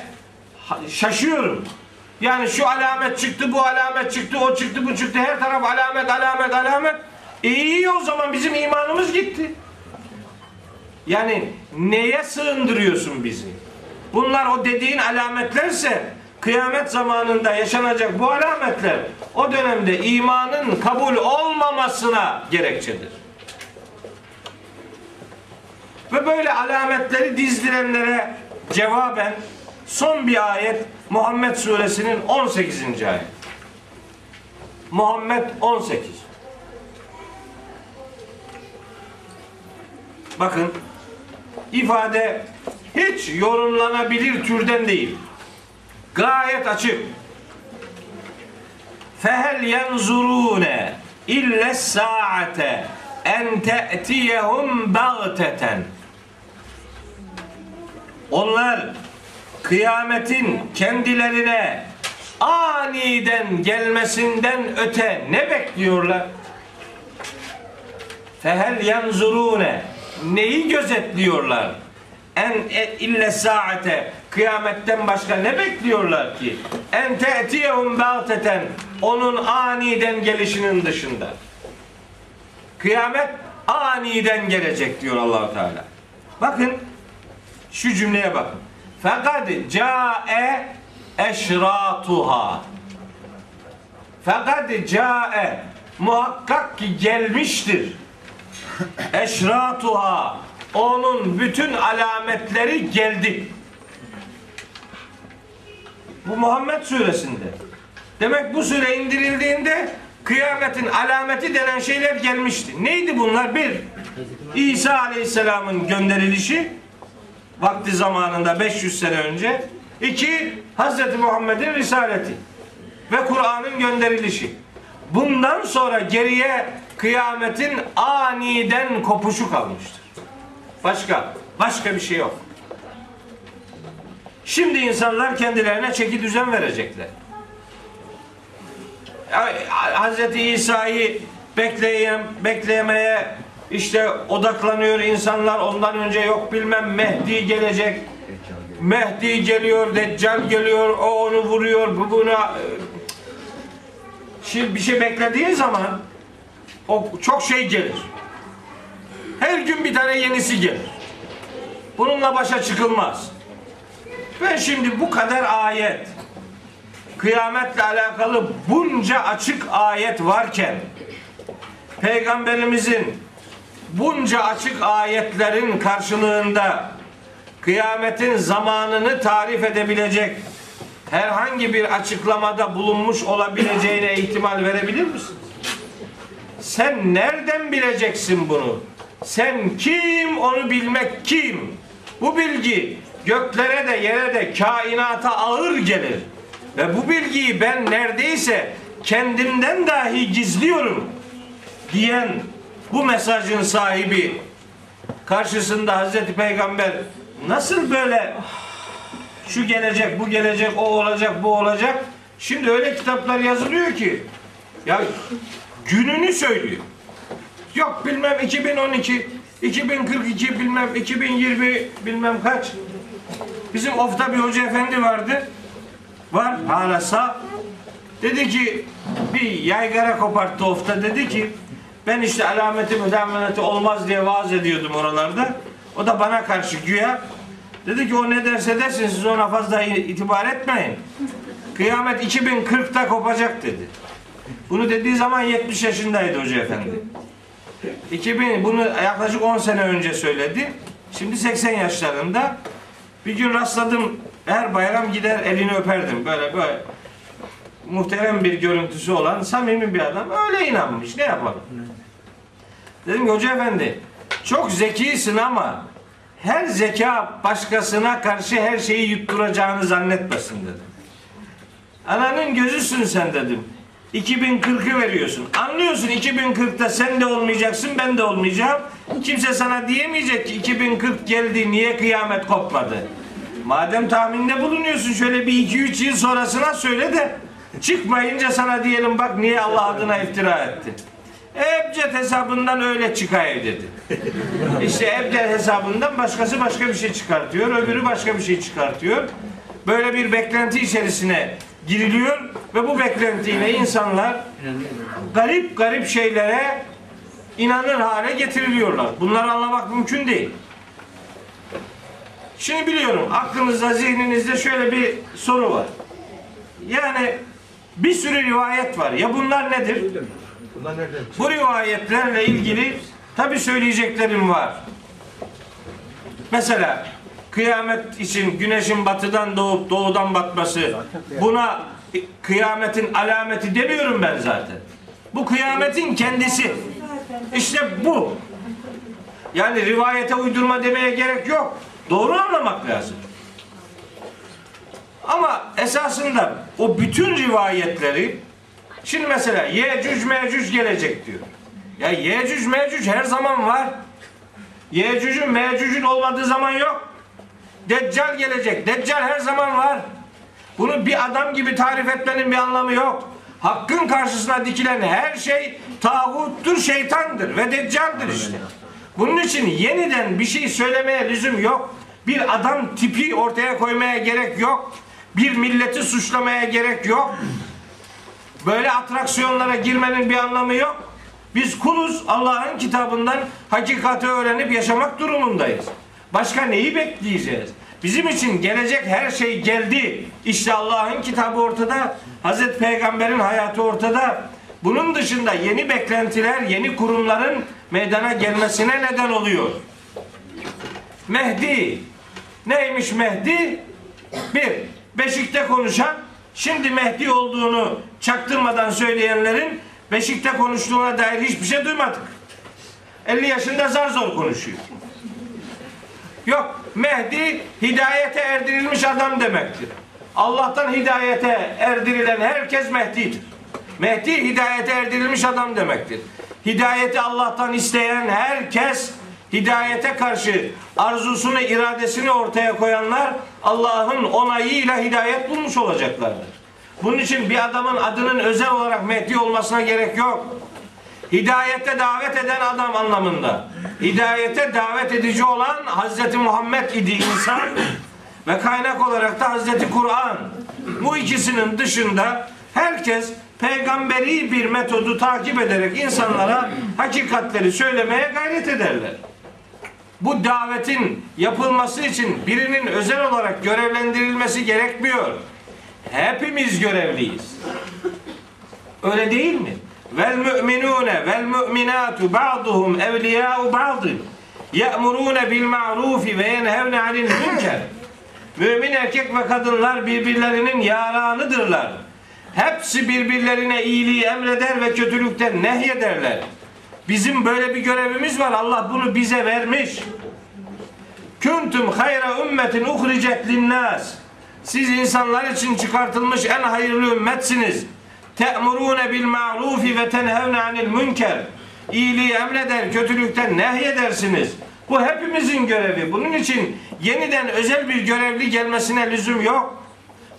şaşıyorum. Yani şu alamet çıktı, bu alamet çıktı, o çıktı, bu çıktı. Her taraf alamet, alamet, alamet. E iyi o zaman bizim imanımız gitti. Yani neye sığındırıyorsun bizi? Bunlar o dediğin alametlerse kıyamet zamanında yaşanacak bu alametler o dönemde imanın kabul olmamasına gerekçedir. Ve böyle alametleri dizdirenlere cevaben son bir ayet Muhammed suresinin 18. ayet. Muhammed 18. Bakın ifade hiç yorumlanabilir türden değil. Gayet açık. Fehel yenzurune ille saate en te'tiyehum bagteten. Onlar kıyametin kendilerine aniden gelmesinden öte ne bekliyorlar? Fehel yenzurune neyi gözetliyorlar? En e- ille saate kıyametten başka ne bekliyorlar ki? En te'tiyehum bagteten onun aniden gelişinin dışında. Kıyamet aniden gelecek diyor Allahu Teala. Bakın şu cümleye bakın. Fakat ca'e eşratuha. Fakat ca'e muhakkak ki gelmiştir. Eşratuha onun bütün alametleri geldi. Bu Muhammed suresinde. Demek bu sure indirildiğinde kıyametin alameti denen şeyler gelmişti. Neydi bunlar? Bir, İsa Aleyhisselam'ın gönderilişi vakti zamanında 500 sene önce. İki, Hazreti Muhammed'in risaleti ve Kur'an'ın gönderilişi. Bundan sonra geriye kıyametin aniden kopuşu kalmıştır. Başka, başka bir şey yok. Şimdi insanlar kendilerine çeki düzen verecekler. Hazreti İsa'yı bekleyen, beklemeye işte odaklanıyor insanlar. Ondan önce yok bilmem Mehdi gelecek. Mehdi geliyor, Deccal geliyor, o onu vuruyor, bu buna. Şimdi bir şey beklediğin zaman o çok şey gelir. Her gün bir tane yenisi gelir. Bununla başa çıkılmaz. Ben şimdi bu kadar ayet kıyametle alakalı bunca açık ayet varken Peygamberimizin bunca açık ayetlerin karşılığında kıyametin zamanını tarif edebilecek herhangi bir açıklamada bulunmuş olabileceğine ihtimal verebilir misin? Sen nereden bileceksin bunu? Sen kim onu bilmek kim? Bu bilgi göklere de yere de kainata ağır gelir. Ve bu bilgiyi ben neredeyse kendimden dahi gizliyorum diyen bu mesajın sahibi karşısında Hazreti Peygamber nasıl böyle şu gelecek, bu gelecek, o olacak, bu olacak. Şimdi öyle kitaplar yazılıyor ki ya gününü söylüyor. Yok bilmem 2012, 2042 bilmem 2020 bilmem kaç. Bizim ofta bir hoca efendi vardı. Var hala sağ. Dedi ki bir yaygara koparttı ofta dedi ki ben işte alameti müdameleti olmaz diye vaaz ediyordum oralarda. O da bana karşı güya dedi ki o ne derse desin siz ona fazla itibar etmeyin. Kıyamet 2040'ta kopacak dedi. Bunu dediği zaman 70 yaşındaydı hoca efendi. 2000 bunu yaklaşık 10 sene önce söyledi. Şimdi 80 yaşlarında. Bir gün rastladım. Her bayram gider elini öperdim. Böyle böyle muhterem bir görüntüsü olan samimi bir adam. Öyle inanmış. Ne yapalım? Dedim ki hoca efendi çok zekisin ama her zeka başkasına karşı her şeyi yutturacağını zannetmesin dedim. Ananın gözüsün sen dedim. 2040'ı veriyorsun. Anlıyorsun 2040'ta sen de olmayacaksın ben de olmayacağım. Kimse sana diyemeyecek ki 2040 geldi niye kıyamet kopmadı. Madem tahminde bulunuyorsun şöyle bir 2-3 yıl sonrasına söyle de çıkmayınca sana diyelim bak niye Allah adına iftira etti. Ebced hesabından öyle çıkayım dedi. İşte Ebced hesabından başkası başka bir şey çıkartıyor, öbürü başka bir şey çıkartıyor. Böyle bir beklenti içerisine giriliyor ve bu beklentiyle insanlar garip garip şeylere inanır hale getiriliyorlar. Bunları anlamak mümkün değil. Şimdi biliyorum aklınızda zihninizde şöyle bir soru var. Yani bir sürü rivayet var. Ya bunlar nedir? Bu rivayetlerle ilgili tabi söyleyeceklerim var. Mesela kıyamet için güneşin batıdan doğup doğudan batması buna kıyametin alameti demiyorum ben zaten. Bu kıyametin kendisi. İşte bu. Yani rivayete uydurma demeye gerek yok. Doğru anlamak lazım. Ama esasında o bütün rivayetleri şimdi mesela Yecüc Mecüc gelecek diyor. Ya Yecüc Mecüc her zaman var. Yecüc'ün Mecüc'ün olmadığı zaman yok. Deccal gelecek. Deccal her zaman var. Bunu bir adam gibi tarif etmenin bir anlamı yok. Hakkın karşısına dikilen her şey tağuttur, şeytandır ve deccaldır işte. Bunun için yeniden bir şey söylemeye lüzum yok. Bir adam tipi ortaya koymaya gerek yok. Bir milleti suçlamaya gerek yok. Böyle atraksiyonlara girmenin bir anlamı yok. Biz kuluz Allah'ın kitabından hakikati öğrenip yaşamak durumundayız. Başka neyi bekleyeceğiz? Bizim için gelecek her şey geldi. İşte Allah'ın kitabı ortada. Hazreti Peygamber'in hayatı ortada. Bunun dışında yeni beklentiler, yeni kurumların meydana gelmesine neden oluyor. Mehdi. Neymiş Mehdi? Bir, Beşik'te konuşan, şimdi Mehdi olduğunu çaktırmadan söyleyenlerin Beşik'te konuştuğuna dair hiçbir şey duymadık. 50 yaşında zar zor konuşuyor. Yok, Mehdi hidayete erdirilmiş adam demektir. Allah'tan hidayete erdirilen herkes Mehdi'dir. Mehdi hidayete erdirilmiş adam demektir. Hidayeti Allah'tan isteyen herkes hidayete karşı arzusunu, iradesini ortaya koyanlar Allah'ın onayıyla hidayet bulmuş olacaklardır. Bunun için bir adamın adının özel olarak Mehdi olmasına gerek yok. Hidayete davet eden adam anlamında. Hidayete davet edici olan Hazreti Muhammed idi insan ve kaynak olarak da Hazreti Kur'an. Bu ikisinin dışında herkes peygamberi bir metodu takip ederek insanlara hakikatleri söylemeye gayret ederler. Bu davetin yapılması için birinin özel olarak görevlendirilmesi gerekmiyor. Hepimiz görevliyiz. Öyle değil mi? Vel müminune vel müminatu ba'duhum evliya'u ba'dın. Ye'murune bil ma'rufi ve yenhevne anil münker. Mümin erkek ve kadınlar birbirlerinin yaranıdırlar. Hepsi birbirlerine iyiliği emreder ve kötülükten nehyederler. Bizim böyle bir görevimiz var. Allah bunu bize vermiş. Kuntum hayra ümmetin uhricet linnas. Siz insanlar için çıkartılmış en hayırlı ümmetsiniz. Te'murune bil ma'rufi ve tenhevne anil münker. İyiliği emreder, kötülükten nehyedersiniz. Bu hepimizin görevi. Bunun için yeniden özel bir görevli gelmesine lüzum yok.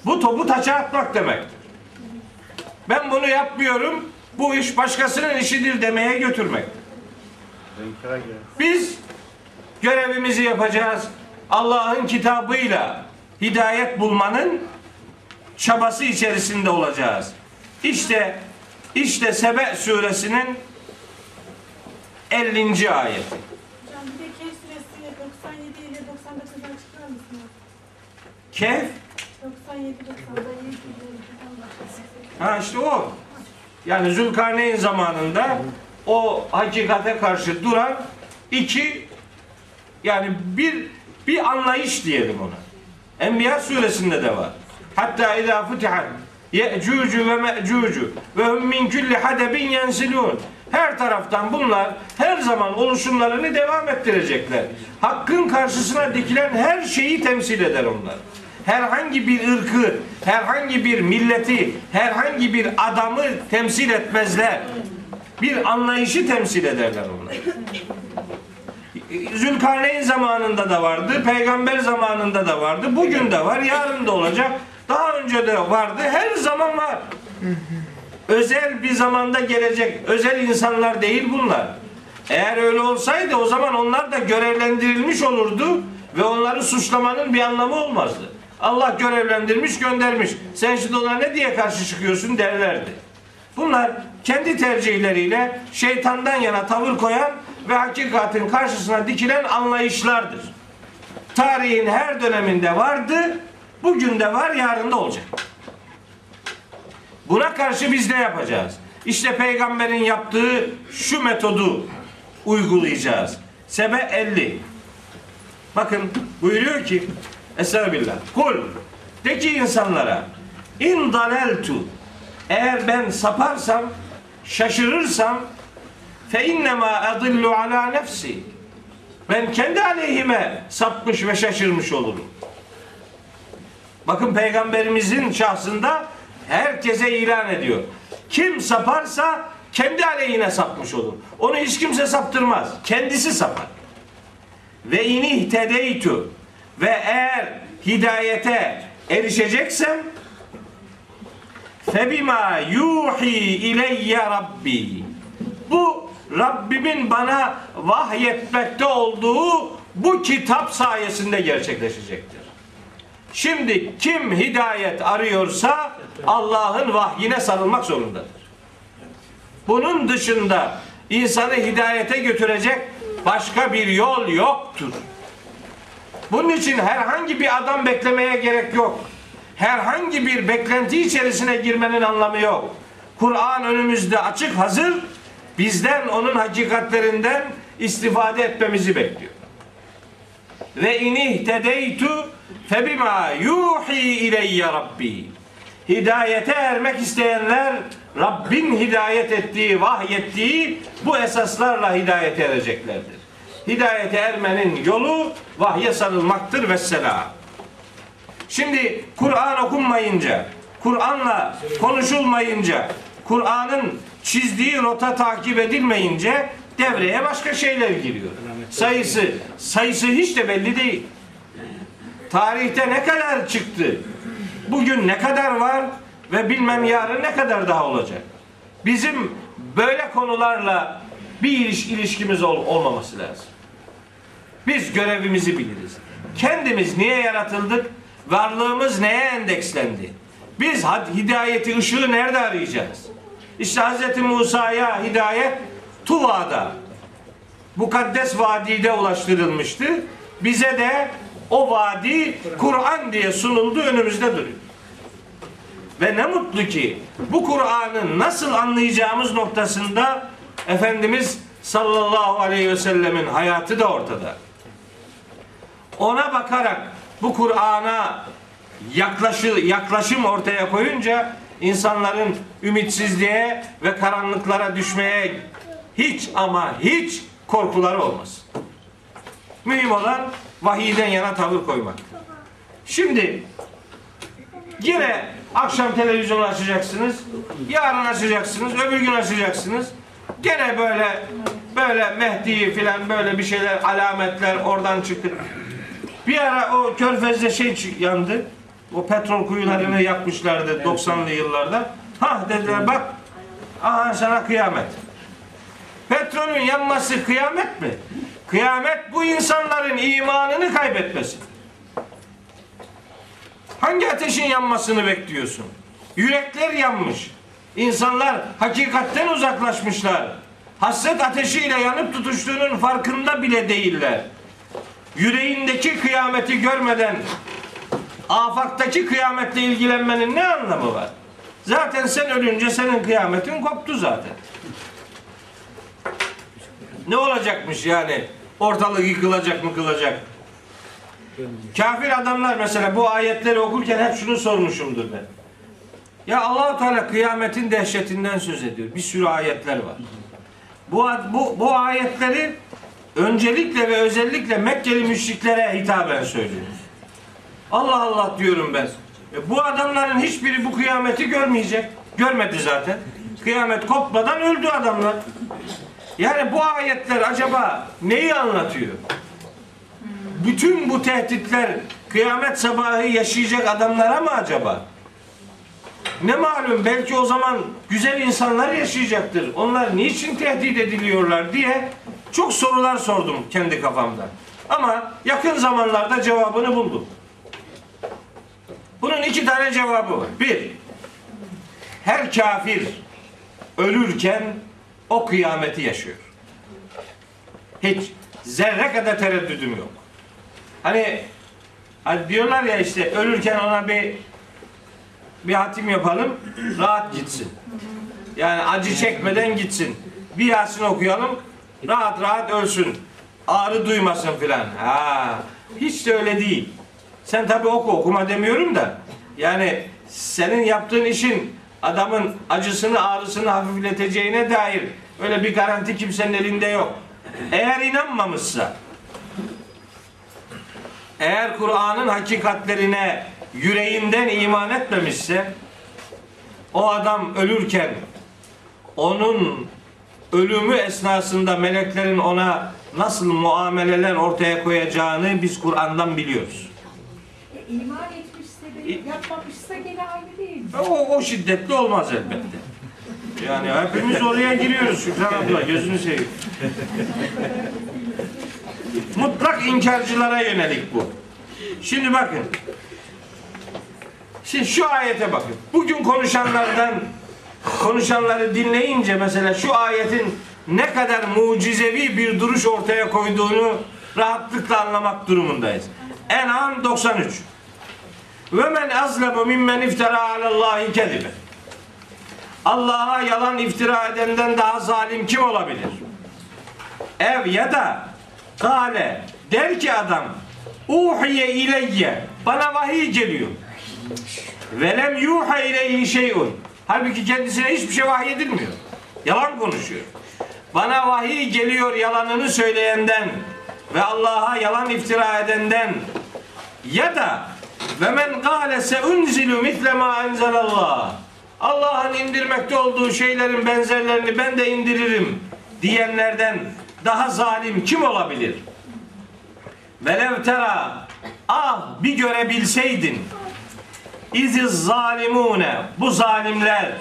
Bu topu taça atmak demektir. Ben bunu yapmıyorum. Bu iş başkasının işidir demeye götürmek. Biz görevimizi yapacağız. Allah'ın kitabıyla hidayet bulmanın çabası içerisinde olacağız. İşte işte Sebe suresinin 50. ayeti. Hocam bir de Kehf suresi 97 ile 99'dan çıkar mısınız? Kehf 97 90'da iyi Ha işte o. Yani Zülkarneyn zamanında o hakikate karşı duran iki yani bir bir anlayış diyelim ona. Enbiya suresinde de var. Hatta izâ futihat ye'cucu ve me'cucu ve hum min kulli hadebin yensilun. Her taraftan bunlar her zaman oluşumlarını devam ettirecekler. Hakkın karşısına dikilen her şeyi temsil eder onlar. Herhangi bir ırkı, herhangi bir milleti, herhangi bir adamı temsil etmezler. Bir anlayışı temsil ederler onlar. Zülkarneyn zamanında da vardı, peygamber zamanında da vardı, bugün de var, yarın da olacak. Daha önce de vardı, her zaman var. Özel bir zamanda gelecek, özel insanlar değil bunlar. Eğer öyle olsaydı o zaman onlar da görevlendirilmiş olurdu ve onları suçlamanın bir anlamı olmazdı. Allah görevlendirmiş, göndermiş. Sen şimdi ona ne diye karşı çıkıyorsun derlerdi. Bunlar kendi tercihleriyle şeytandan yana tavır koyan ve hakikatin karşısına dikilen anlayışlardır. Tarihin her döneminde vardı, bugün de var, yarın da olacak. Buna karşı biz ne yapacağız? İşte peygamberin yaptığı şu metodu uygulayacağız. Sebe 50. Bakın buyuruyor ki Estağfirullah. Kul de ki insanlara in daleltu eğer ben saparsam şaşırırsam fe innema adillu ala nefsi ben kendi aleyhime sapmış ve şaşırmış olurum. Bakın peygamberimizin şahsında herkese ilan ediyor. Kim saparsa kendi aleyhine sapmış olur. Onu hiç kimse saptırmaz. Kendisi sapar. Ve ini tedeytu ve eğer hidayete erişeceksem febima yuhi ileyye rabbi bu Rabbimin bana vahyetmekte olduğu bu kitap sayesinde gerçekleşecektir. Şimdi kim hidayet arıyorsa Allah'ın vahyine sarılmak zorundadır. Bunun dışında insanı hidayete götürecek başka bir yol yoktur. Bunun için herhangi bir adam beklemeye gerek yok. Herhangi bir beklenti içerisine girmenin anlamı yok. Kur'an önümüzde açık hazır. Bizden onun hakikatlerinden istifade etmemizi bekliyor. Ve inih tedeytu febima yuhi ileyye rabbi. Hidayete ermek isteyenler Rabbin hidayet ettiği, vahyettiği bu esaslarla hidayete ereceklerdir. Hidayete ermenin yolu vahye sarılmaktır ve selam. Şimdi Kur'an okunmayınca, Kur'an'la konuşulmayınca, Kur'an'ın çizdiği rota takip edilmeyince devreye başka şeyler giriyor. Sayısı, sayısı hiç de belli değil. Tarihte ne kadar çıktı? Bugün ne kadar var ve bilmem yarın ne kadar daha olacak. Bizim böyle konularla bir iliş, ilişkimiz ol, olmaması lazım. Biz görevimizi biliriz. Kendimiz niye yaratıldık? Varlığımız neye endekslendi? Biz had- hidayeti, ışığı nerede arayacağız? İşte Hz. Musa'ya hidayet Tuva'da, mukaddes vadide ulaştırılmıştı. Bize de o vadi Kur'an diye sunuldu önümüzde duruyor. Ve ne mutlu ki bu Kur'an'ı nasıl anlayacağımız noktasında Efendimiz sallallahu aleyhi ve sellemin hayatı da ortada. Ona bakarak bu Kur'an'a yaklaşı, yaklaşım ortaya koyunca insanların ümitsizliğe ve karanlıklara düşmeye hiç ama hiç korkuları olmaz. Mühim olan vahiyden yana tavır koymak. Şimdi yine akşam televizyonu açacaksınız, yarın açacaksınız, öbür gün açacaksınız. Gene böyle böyle Mehdi filan böyle bir şeyler alametler oradan çıktı. Bir ara o körfezde şey yandı. O petrol kuyularını yapmışlardı 90'lı yıllarda. Ha dediler bak aha sana kıyamet. Petrolün yanması kıyamet mi? Kıyamet bu insanların imanını kaybetmesi. Hangi ateşin yanmasını bekliyorsun? Yürekler yanmış. İnsanlar hakikatten uzaklaşmışlar. Hasret ateşiyle yanıp tutuştuğunun farkında bile değiller. Yüreğindeki kıyameti görmeden afaktaki kıyametle ilgilenmenin ne anlamı var? Zaten sen ölünce senin kıyametin koptu zaten. Ne olacakmış yani? Ortalık yıkılacak mı kılacak? Kafir adamlar mesela bu ayetleri okurken hep şunu sormuşumdur ben. Ya allah Teala kıyametin dehşetinden söz ediyor. Bir sürü ayetler var. Bu, bu, bu ayetleri öncelikle ve özellikle Mekkeli müşriklere hitaben söylüyor. Allah Allah diyorum ben. E, bu adamların hiçbiri bu kıyameti görmeyecek. Görmedi zaten. Kıyamet kopmadan öldü adamlar. Yani bu ayetler acaba neyi anlatıyor? Bütün bu tehditler kıyamet sabahı yaşayacak adamlara mı acaba? Ne malum belki o zaman güzel insanlar yaşayacaktır. Onlar niçin tehdit ediliyorlar diye çok sorular sordum kendi kafamda. Ama yakın zamanlarda cevabını buldum. Bunun iki tane cevabı var. Bir, her kafir ölürken o kıyameti yaşıyor. Hiç zerre kadar tereddüdüm yok. Hani, hani diyorlar ya işte ölürken ona bir bir hatim yapalım, rahat gitsin. Yani acı çekmeden gitsin. Bir Yasin okuyalım, rahat rahat ölsün. Ağrı duymasın filan. Ha, hiç de öyle değil. Sen tabi oku, okuma demiyorum da. Yani senin yaptığın işin adamın acısını, ağrısını hafifleteceğine dair öyle bir garanti kimsenin elinde yok. Eğer inanmamışsa, eğer Kur'an'ın hakikatlerine yüreğinden iman etmemişse o adam ölürken onun ölümü esnasında meleklerin ona nasıl muameleler ortaya koyacağını biz Kur'an'dan biliyoruz. E, iman etmişse de yapmamışsa gene aynı? O, o şiddetli olmaz elbette. Yani hepimiz oraya giriyoruz Şükran abla gözünü seveyim. Mutlak inkarcılara yönelik bu. Şimdi bakın. Şimdi şu ayete bakın. Bugün konuşanlardan konuşanları dinleyince mesela şu ayetin ne kadar mucizevi bir duruş ortaya koyduğunu rahatlıkla anlamak durumundayız. En'am 93. Ve men azlemu mimmen iftara alallahi kedibe. Allah'a yalan iftira edenden daha zalim kim olabilir? Ev ya da kale der ki adam uhiye ileyye bana vahiy geliyor. Velem yuha ileyhi şeyun. Halbuki kendisine hiçbir şey vahiy edilmiyor. Yalan konuşuyor. Bana vahiy geliyor yalanını söyleyenden ve Allah'a yalan iftira edenden ya da ve men gâle se unzilu misle ma enzelallah Allah'ın indirmekte olduğu şeylerin benzerlerini ben de indiririm diyenlerden daha zalim kim olabilir? Velev tera ah bir görebilseydin. İziz zalimune bu zalimler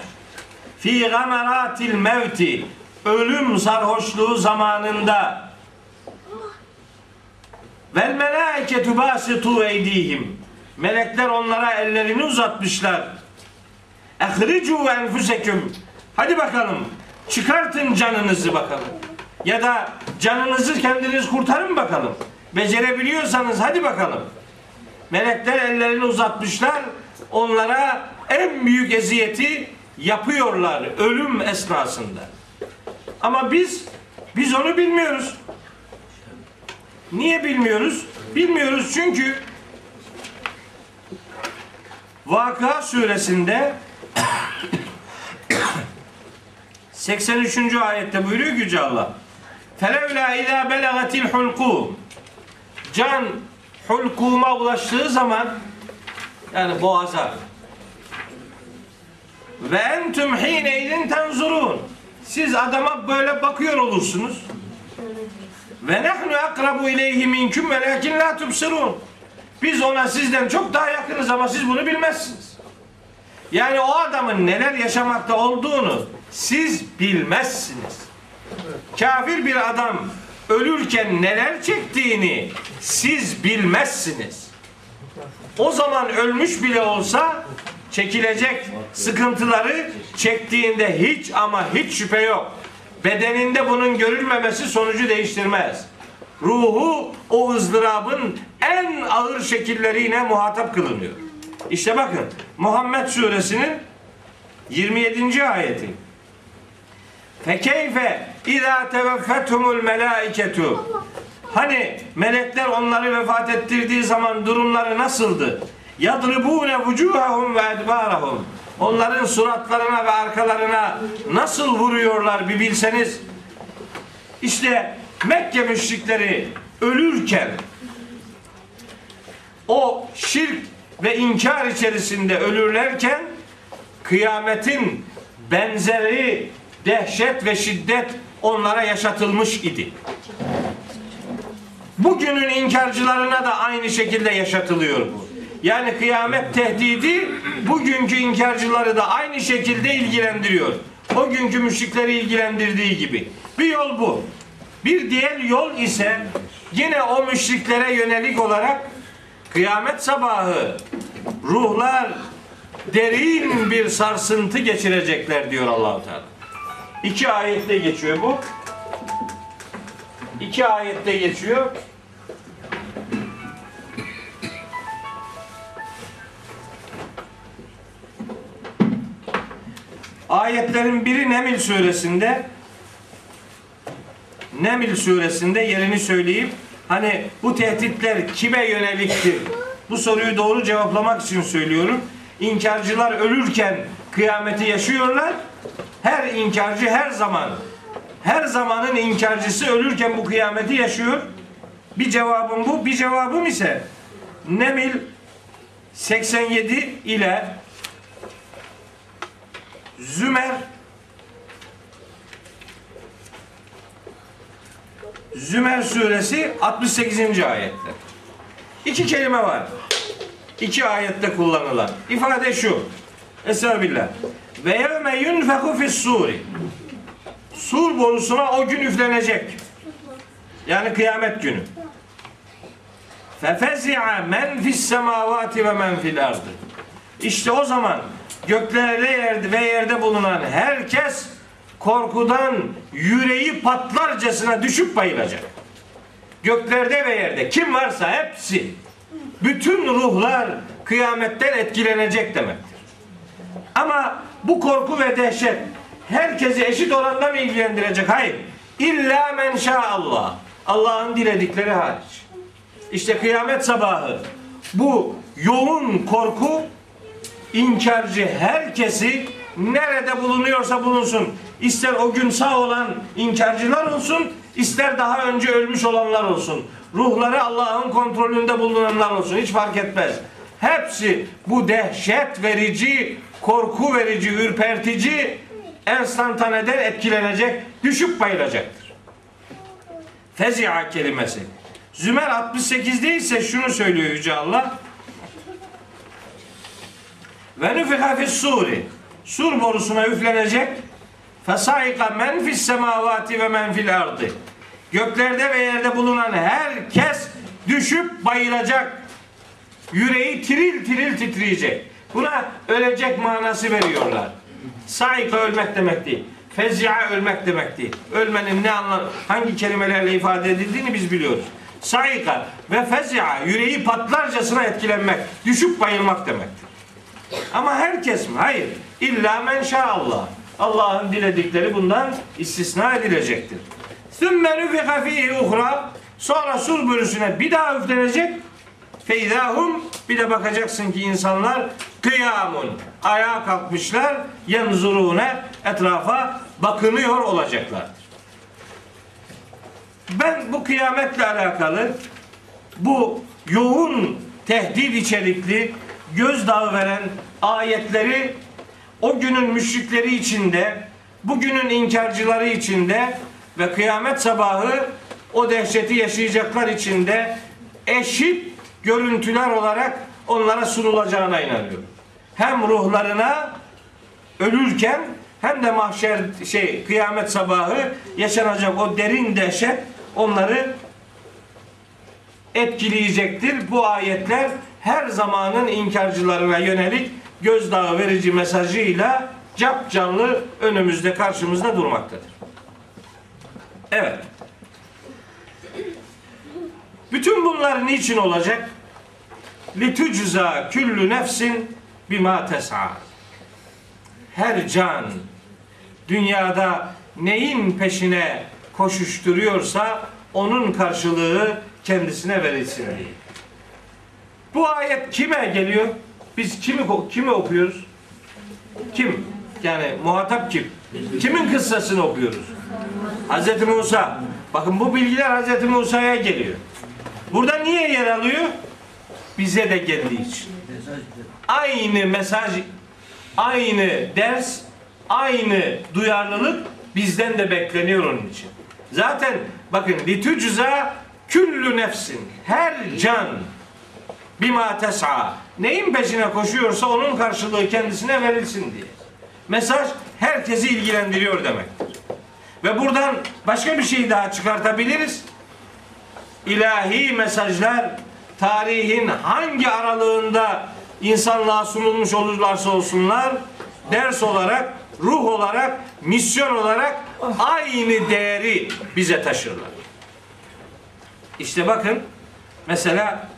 fi gameratil mevti ölüm sarhoşluğu zamanında. Vel melaiketu basitu eydihim melekler onlara ellerini uzatmışlar ehricu enfuseküm hadi bakalım çıkartın canınızı bakalım ya da canınızı kendiniz kurtarın bakalım becerebiliyorsanız hadi bakalım melekler ellerini uzatmışlar onlara en büyük eziyeti yapıyorlar ölüm esnasında. Ama biz biz onu bilmiyoruz. Niye bilmiyoruz? Bilmiyoruz çünkü Vaka suresinde 83. ayette buyuruyor Yüce Allah. Felevla izâ belagatil hulkum. Can hulkuma ulaştığı zaman yani boğaza ve entüm hine idin tenzurun. Siz adama böyle bakıyor olursunuz. Ve nahnu akrabu ileyhi minküm velakin la tubsirun. Biz ona sizden çok daha yakınız ama siz bunu bilmezsiniz. Yani o adamın neler yaşamakta olduğunu siz bilmezsiniz. Kafir bir adam ölürken neler çektiğini siz bilmezsiniz. O zaman ölmüş bile olsa çekilecek sıkıntıları çektiğinde hiç ama hiç şüphe yok. Bedeninde bunun görülmemesi sonucu değiştirmez. Ruhu o ızdırabın en ağır şekilleriyle muhatap kılınıyor. İşte bakın Muhammed suresinin 27. ayeti. Fekeyfe izâ teveffethumul melâiketu Hani melekler onları vefat ettirdiği zaman durumları nasıldı? Yadribûne vucûhahum ve edbârahum Onların suratlarına ve arkalarına nasıl vuruyorlar bir bilseniz. İşte Mekke müşrikleri ölürken o şirk ve inkar içerisinde ölürlerken kıyametin benzeri dehşet ve şiddet onlara yaşatılmış idi. Bugünün inkarcılarına da aynı şekilde yaşatılıyor bu. Yani kıyamet tehdidi bugünkü inkarcıları da aynı şekilde ilgilendiriyor. O günkü müşrikleri ilgilendirdiği gibi. Bir yol bu. Bir diğer yol ise yine o müşriklere yönelik olarak kıyamet sabahı ruhlar derin bir sarsıntı geçirecekler diyor Allahu Teala. İki ayette geçiyor bu. İki ayette geçiyor. Ayetlerin biri Nemil suresinde Nemil suresinde yerini söyleyip hani bu tehditler kime yöneliktir? Bu soruyu doğru cevaplamak için söylüyorum. İnkarcılar ölürken kıyameti yaşıyorlar. Her inkarcı her zaman her zamanın inkarcısı ölürken bu kıyameti yaşıyor. Bir cevabım bu. Bir cevabım ise Nemil 87 ile Zümer Zümer suresi 68. ayette. İki kelime var. İki ayette kullanılan. İfade şu. Estağfirullah. Ve yevme yunfeku fis suri. Sur borusuna o gün üflenecek. Yani kıyamet günü. Fefezi'a men fis semavati ve men fil ardı. İşte o zaman göklerde yerde ve yerde bulunan herkes korkudan yüreği patlarcasına düşüp bayılacak. Göklerde ve yerde kim varsa hepsi bütün ruhlar kıyametten etkilenecek demektir. Ama bu korku ve dehşet herkesi eşit oranda mı ilgilendirecek? Hayır. İlla men Allah. Allah'ın diledikleri hariç. İşte kıyamet sabahı bu yoğun korku inkarcı herkesi nerede bulunuyorsa bulunsun. İster o gün sağ olan inkarcılar olsun, ister daha önce ölmüş olanlar olsun. Ruhları Allah'ın kontrolünde bulunanlar olsun. Hiç fark etmez. Hepsi bu dehşet verici, korku verici, ürpertici enstantaneden etkilenecek, düşüp bayılacaktır. Fezia kelimesi. Zümer 68'de ise şunu söylüyor Yüce Allah. Ve nüfiha fis suri. Sur borusuna üflenecek. Fesaika men fis semavati ve men fil ardı. Göklerde ve yerde bulunan herkes düşüp bayılacak. Yüreği tiril tiril titreyecek. Buna ölecek manası veriyorlar. Saika ölmek demek değil. Fezia ölmek demek değil. Ölmenin ne anlam hangi kelimelerle ifade edildiğini biz biliyoruz. Saika ve fezia yüreği patlarcasına etkilenmek, düşüp bayılmak demektir. Ama herkes mi? Hayır. İlla men şaallah. Allah'ın diledikleri bundan istisna edilecektir. Sümme nüfika fihi uhra. Sonra sur bölüsüne bir daha üflenecek. Feydahum bir de bakacaksın ki insanlar kıyamun ayağa kalkmışlar yanzurune etrafa bakınıyor olacaklardır. Ben bu kıyametle alakalı bu yoğun tehdit içerikli gözdağı veren ayetleri o günün müşrikleri içinde, bugünün inkarcıları içinde ve kıyamet sabahı o dehşeti yaşayacaklar içinde eşit görüntüler olarak onlara sunulacağına inanıyorum. Hem ruhlarına ölürken hem de mahşer şey kıyamet sabahı yaşanacak o derin dehşet onları etkileyecektir. Bu ayetler her zamanın inkarcılarına yönelik gözdağı verici mesajıyla cap canlı önümüzde karşımızda durmaktadır. Evet. Bütün bunlar niçin olacak? Litucza küllü nefsin bima tes'a. Her can dünyada neyin peşine koşuşturuyorsa onun karşılığı kendisine verilsin diye. Bu ayet kime geliyor? Biz kimi kimi okuyoruz? Kim? Yani muhatap kim? Kimin kıssasını okuyoruz? Hazreti Musa. Bakın bu bilgiler Hazreti Musa'ya geliyor. Burada niye yer alıyor? Bize de geldiği için. Aynı mesaj, aynı ders, aynı duyarlılık bizden de bekleniyor onun için. Zaten bakın litücza küllü nefsin her can bima tes'a neyin peşine koşuyorsa onun karşılığı kendisine verilsin diye. Mesaj herkesi ilgilendiriyor demektir. Ve buradan başka bir şey daha çıkartabiliriz. İlahi mesajlar tarihin hangi aralığında insanlığa sunulmuş olurlarsa olsunlar ders olarak, ruh olarak, misyon olarak aynı değeri bize taşırlar. İşte bakın mesela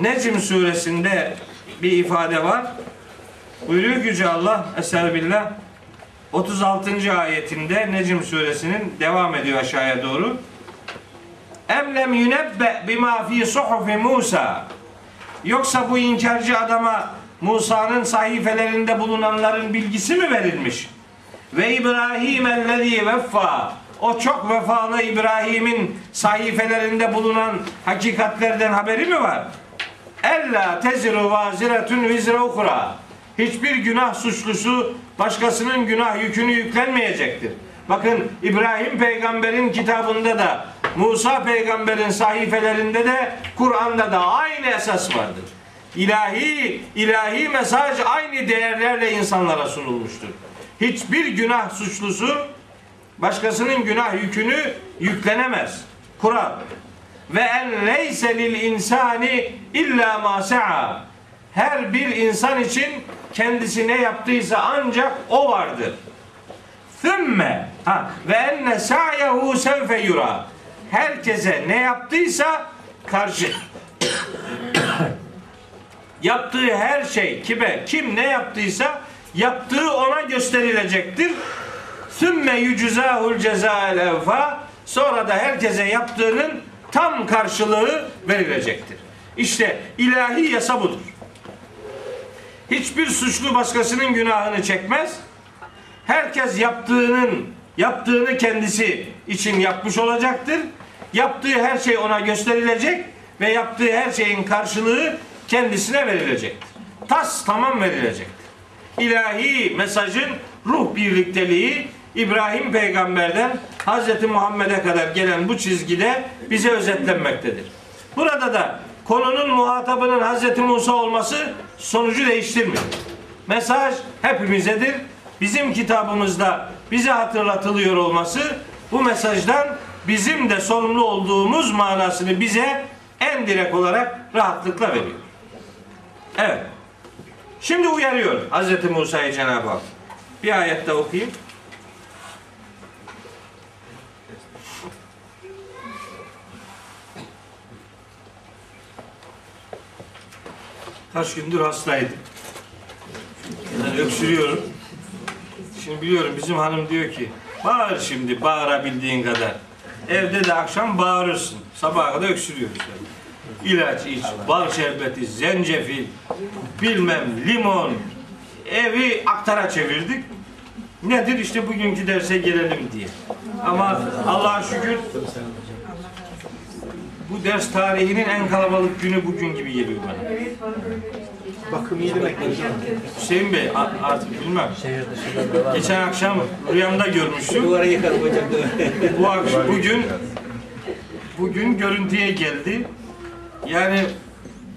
Necm suresinde bir ifade var. Buyuruyor Yüce Allah Estağfirullah 36. ayetinde Necm suresinin devam ediyor aşağıya doğru. Em lem yunebbe bima fi suhufi Musa. Yoksa bu inkarcı adama Musa'nın sahifelerinde bulunanların bilgisi mi verilmiş? Ve İbrahim ellezî veffa. O çok vefalı İbrahim'in sahifelerinde bulunan hakikatlerden haberi mi var? Ella teziru vaziretun vizre ukra. Hiçbir günah suçlusu başkasının günah yükünü yüklenmeyecektir. Bakın İbrahim peygamberin kitabında da Musa peygamberin sahifelerinde de Kur'an'da da aynı esas vardır. İlahi ilahi mesaj aynı değerlerle insanlara sunulmuştur. Hiçbir günah suçlusu başkasının günah yükünü yüklenemez. Kur'an ve en leyse lil insani illa ma sa'a. Her bir insan için kendisi ne yaptıysa ancak o vardır. Thümme ha ve enne sa'yehu sevfe yura. Herkese ne yaptıysa karşı yaptığı her şey kime kim ne yaptıysa yaptığı ona gösterilecektir. Sümme yücüzahul cezael evfa sonra da herkese yaptığının tam karşılığı verilecektir. İşte ilahi yasa budur. Hiçbir suçlu başkasının günahını çekmez. Herkes yaptığının yaptığını kendisi için yapmış olacaktır. Yaptığı her şey ona gösterilecek ve yaptığı her şeyin karşılığı kendisine verilecektir. Tas tamam verilecektir. İlahi mesajın ruh birlikteliği İbrahim peygamberden Hz. Muhammed'e kadar gelen bu çizgide bize özetlenmektedir. Burada da konunun muhatabının Hz. Musa olması sonucu değiştirmiyor. Mesaj hepimizedir. Bizim kitabımızda bize hatırlatılıyor olması bu mesajdan bizim de sorumlu olduğumuz manasını bize en direkt olarak rahatlıkla veriyor. Evet. Şimdi uyarıyor Hz. Musa'yı Cenab-ı Hak. Bir ayette okuyayım. Kaç gündür hastaydım. öksürüyorum. Şimdi biliyorum bizim hanım diyor ki bağır şimdi bağırabildiğin kadar. Evde de akşam bağırırsın. Sabaha kadar öksürüyoruz. Yani. İlaç iç, bal şerbeti, zencefil, bilmem limon. Evi aktara çevirdik. Nedir işte bugünkü derse gelelim diye. Ama Allah'a şükür bu ders tarihinin en kalabalık günü bugün gibi geliyor bana. Bakım iyi demek hocam. Hüseyin Bey artık bilmem. Geçen akşam rüyamda görmüştüm. Duvara yıkalım hocam. Bu akşam bugün bugün görüntüye geldi. Yani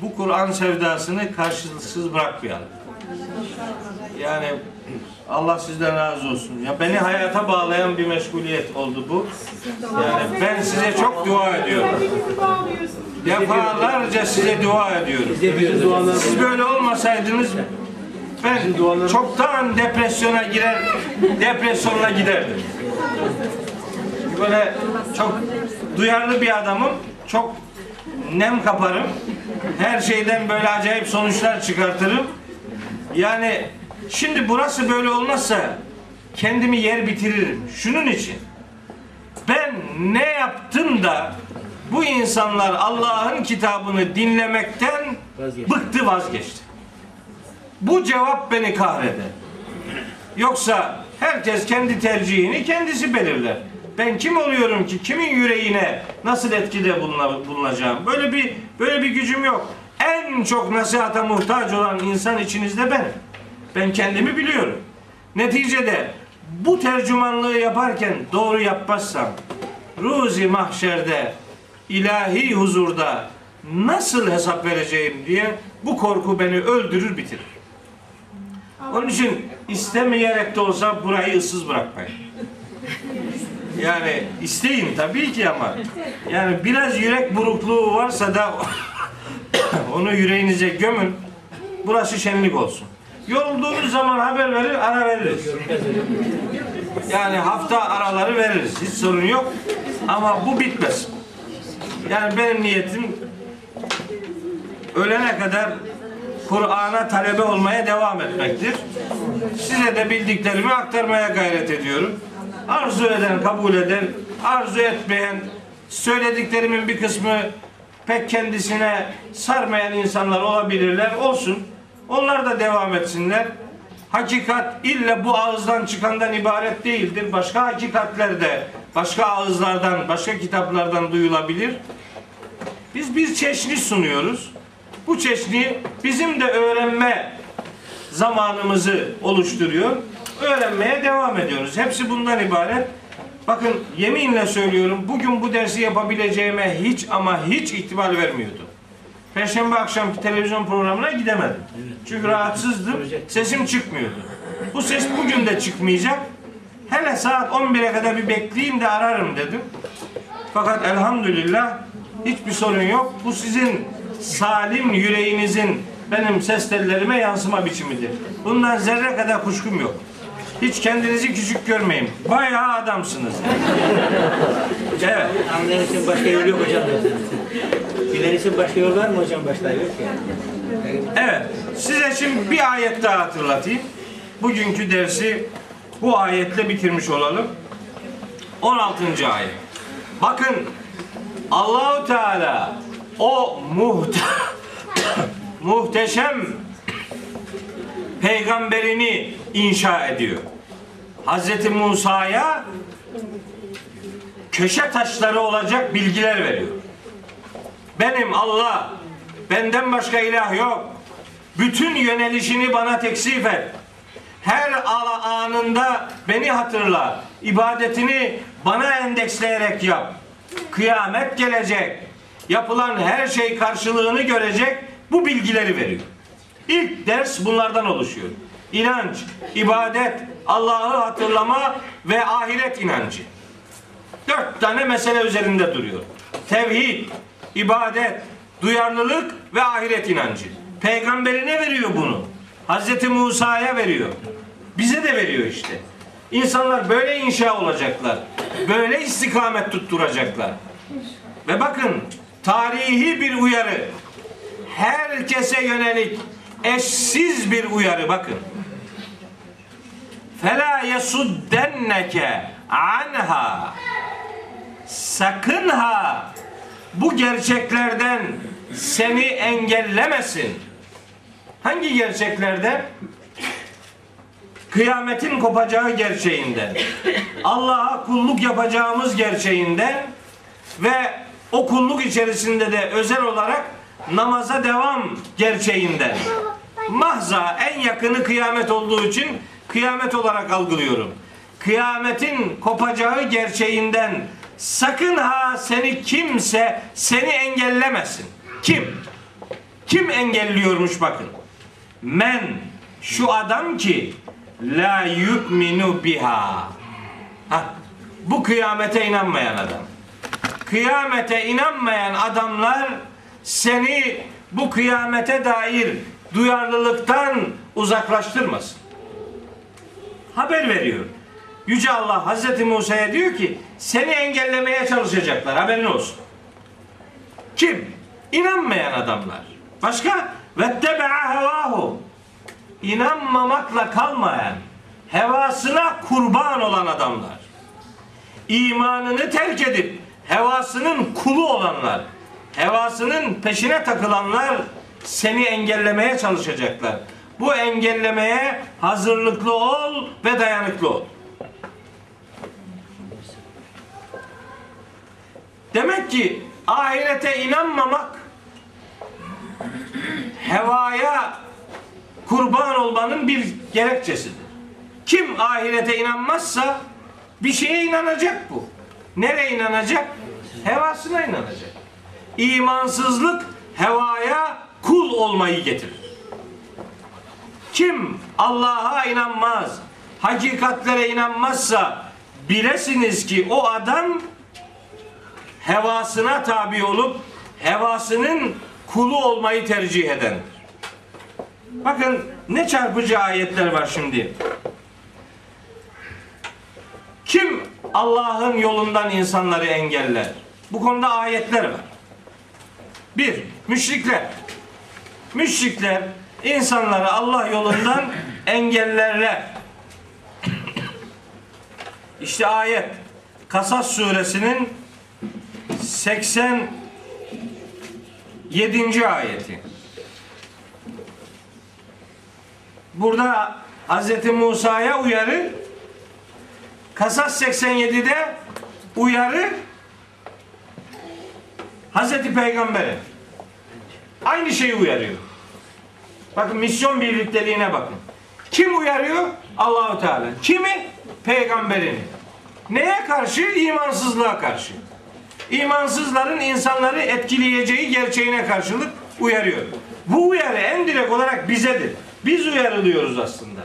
bu Kur'an sevdasını karşılıksız bırakmayalım. Yani Allah sizden razı olsun. Ya beni hayata bağlayan bir meşguliyet oldu bu. Yani ben size çok dua ediyorum. Defalarca size dua ediyorum. Siz böyle olmasaydınız ben çoktan depresyona girer, depresyona giderdim. Böyle çok duyarlı bir adamım. Çok nem kaparım. Her şeyden böyle acayip sonuçlar çıkartırım. Yani şimdi burası böyle olmazsa kendimi yer bitiririm. Şunun için ben ne yaptım da bu insanlar Allah'ın kitabını dinlemekten Vazgeçti. bıktı vazgeçti. Bu cevap beni kahreder. Yoksa herkes kendi tercihini kendisi belirler. Ben kim oluyorum ki kimin yüreğine nasıl etkide buluna- bulunacağım? Böyle bir böyle bir gücüm yok. En çok nasihata muhtaç olan insan içinizde ben. Ben kendimi biliyorum. Neticede bu tercümanlığı yaparken doğru yapmazsam ruzi mahşerde ilahi huzurda nasıl hesap vereceğim diye bu korku beni öldürür bitirir. Onun için istemeyerek de olsa burayı ıssız bırakmayın. Yani isteyin tabii ki ama yani biraz yürek burukluğu varsa da onu yüreğinize gömün. Burası şenlik olsun. Yorulduğunuz zaman haber verir, ara veririz. Yani hafta araları veririz. Hiç sorun yok. Ama bu bitmez. Yani benim niyetim ölene kadar Kur'an'a talebe olmaya devam etmektir. Size de bildiklerimi aktarmaya gayret ediyorum. Arzu eden kabul eder, arzu etmeyen söylediklerimin bir kısmı pek kendisine sarmayan insanlar olabilirler. Olsun. Onlar da devam etsinler. Hakikat illa bu ağızdan çıkandan ibaret değildir. Başka hakikatler de başka ağızlardan, başka kitaplardan duyulabilir. Biz bir çeşni sunuyoruz. Bu çeşni bizim de öğrenme zamanımızı oluşturuyor. Öğrenmeye devam ediyoruz. Hepsi bundan ibaret. Bakın yeminle söylüyorum bugün bu dersi yapabileceğime hiç ama hiç ihtimal vermiyordum. Perşembe akşamki televizyon programına gidemedim. Çünkü rahatsızdım. Sesim çıkmıyordu. Bu ses bugün de çıkmayacak. Hele saat 11'e kadar bir bekleyeyim de ararım dedim. Fakat elhamdülillah hiçbir sorun yok. Bu sizin salim yüreğinizin benim ses tellerime yansıma biçimidir. Bundan zerre kadar kuşkum yok. Hiç kendinizi küçük görmeyin. Bayağı adamsınız. Evet. Anlayan için başka yol yok hocam. Bilen için başka yol var mı hocam? Başka yok ya. Evet. Size şimdi bir ayet daha hatırlatayım. Bugünkü dersi bu ayetle bitirmiş olalım. 16. ayet. Bakın Allahu Teala o muhte muhteşem peygamberini inşa ediyor. Hazreti Musa'ya köşe taşları olacak bilgiler veriyor. Benim Allah, benden başka ilah yok. Bütün yönelişini bana teksif et. Her anında beni hatırla. İbadetini bana endeksleyerek yap. Kıyamet gelecek. Yapılan her şey karşılığını görecek. Bu bilgileri veriyor. İlk ders bunlardan oluşuyor. İnanç, ibadet, Allah'ı hatırlama ve ahiret inancı. Dört tane mesele üzerinde duruyor. Tevhid, ibadet, duyarlılık ve ahiret inancı. Peygamberine veriyor bunu. Hazreti Musa'ya veriyor. Bize de veriyor işte. İnsanlar böyle inşa olacaklar. Böyle istikamet tutturacaklar. Ve bakın tarihi bir uyarı. Herkese yönelik eşsiz bir uyarı bakın. fela yesuddenneke anha sakın ha bu gerçeklerden seni engellemesin. Hangi gerçeklerden? Kıyametin kopacağı gerçeğinden. Allah'a kulluk yapacağımız gerçeğinden ve o kulluk içerisinde de özel olarak namaza devam gerçeğinden. Mahza en yakını kıyamet olduğu için kıyamet olarak algılıyorum. Kıyametin kopacağı gerçeğinden sakın ha seni kimse seni engellemesin. Kim? Kim engelliyormuş bakın. Men şu adam ki la yu'minu biha. Ha, bu kıyamete inanmayan adam. Kıyamete inanmayan adamlar seni bu kıyamete dair duyarlılıktan uzaklaştırmasın. Haber veriyor. Yüce Allah Hazreti Musa'ya diyor ki seni engellemeye çalışacaklar haberin olsun. Kim? İnanmayan adamlar. Başka? Vettebe'a hevahu. İnanmamakla kalmayan, hevasına kurban olan adamlar. İmanını terk edip hevasının kulu olanlar, hevasının peşine takılanlar seni engellemeye çalışacaklar. Bu engellemeye hazırlıklı ol ve dayanıklı ol. Demek ki ahirete inanmamak hevaya kurban olmanın bir gerekçesidir. Kim ahirete inanmazsa bir şeye inanacak bu. Nereye inanacak? Hevasına inanacak. İmansızlık hevaya kul olmayı getirir. Kim Allah'a inanmaz, hakikatlere inanmazsa bilesiniz ki o adam hevasına tabi olup hevasının kulu olmayı tercih edendir. Bakın ne çarpıcı ayetler var şimdi. Kim Allah'ın yolundan insanları engeller? Bu konuda ayetler var. Bir, müşrikler. Müşrikler insanları Allah yolundan engellerler. İşte ayet Kasas suresinin 87. ayeti. Burada Hz. Musa'ya uyarı Kasas 87'de uyarı Hz. Peygamber'e aynı şeyi uyarıyor. Bakın misyon birlikteliğine bakın. Kim uyarıyor? Allahu Teala. Kimi? Peygamberini. Neye karşı? İmansızlığa karşı. İmansızların insanları etkileyeceği gerçeğine karşılık uyarıyor. Bu uyarı en direkt olarak bizedir. Biz uyarılıyoruz aslında.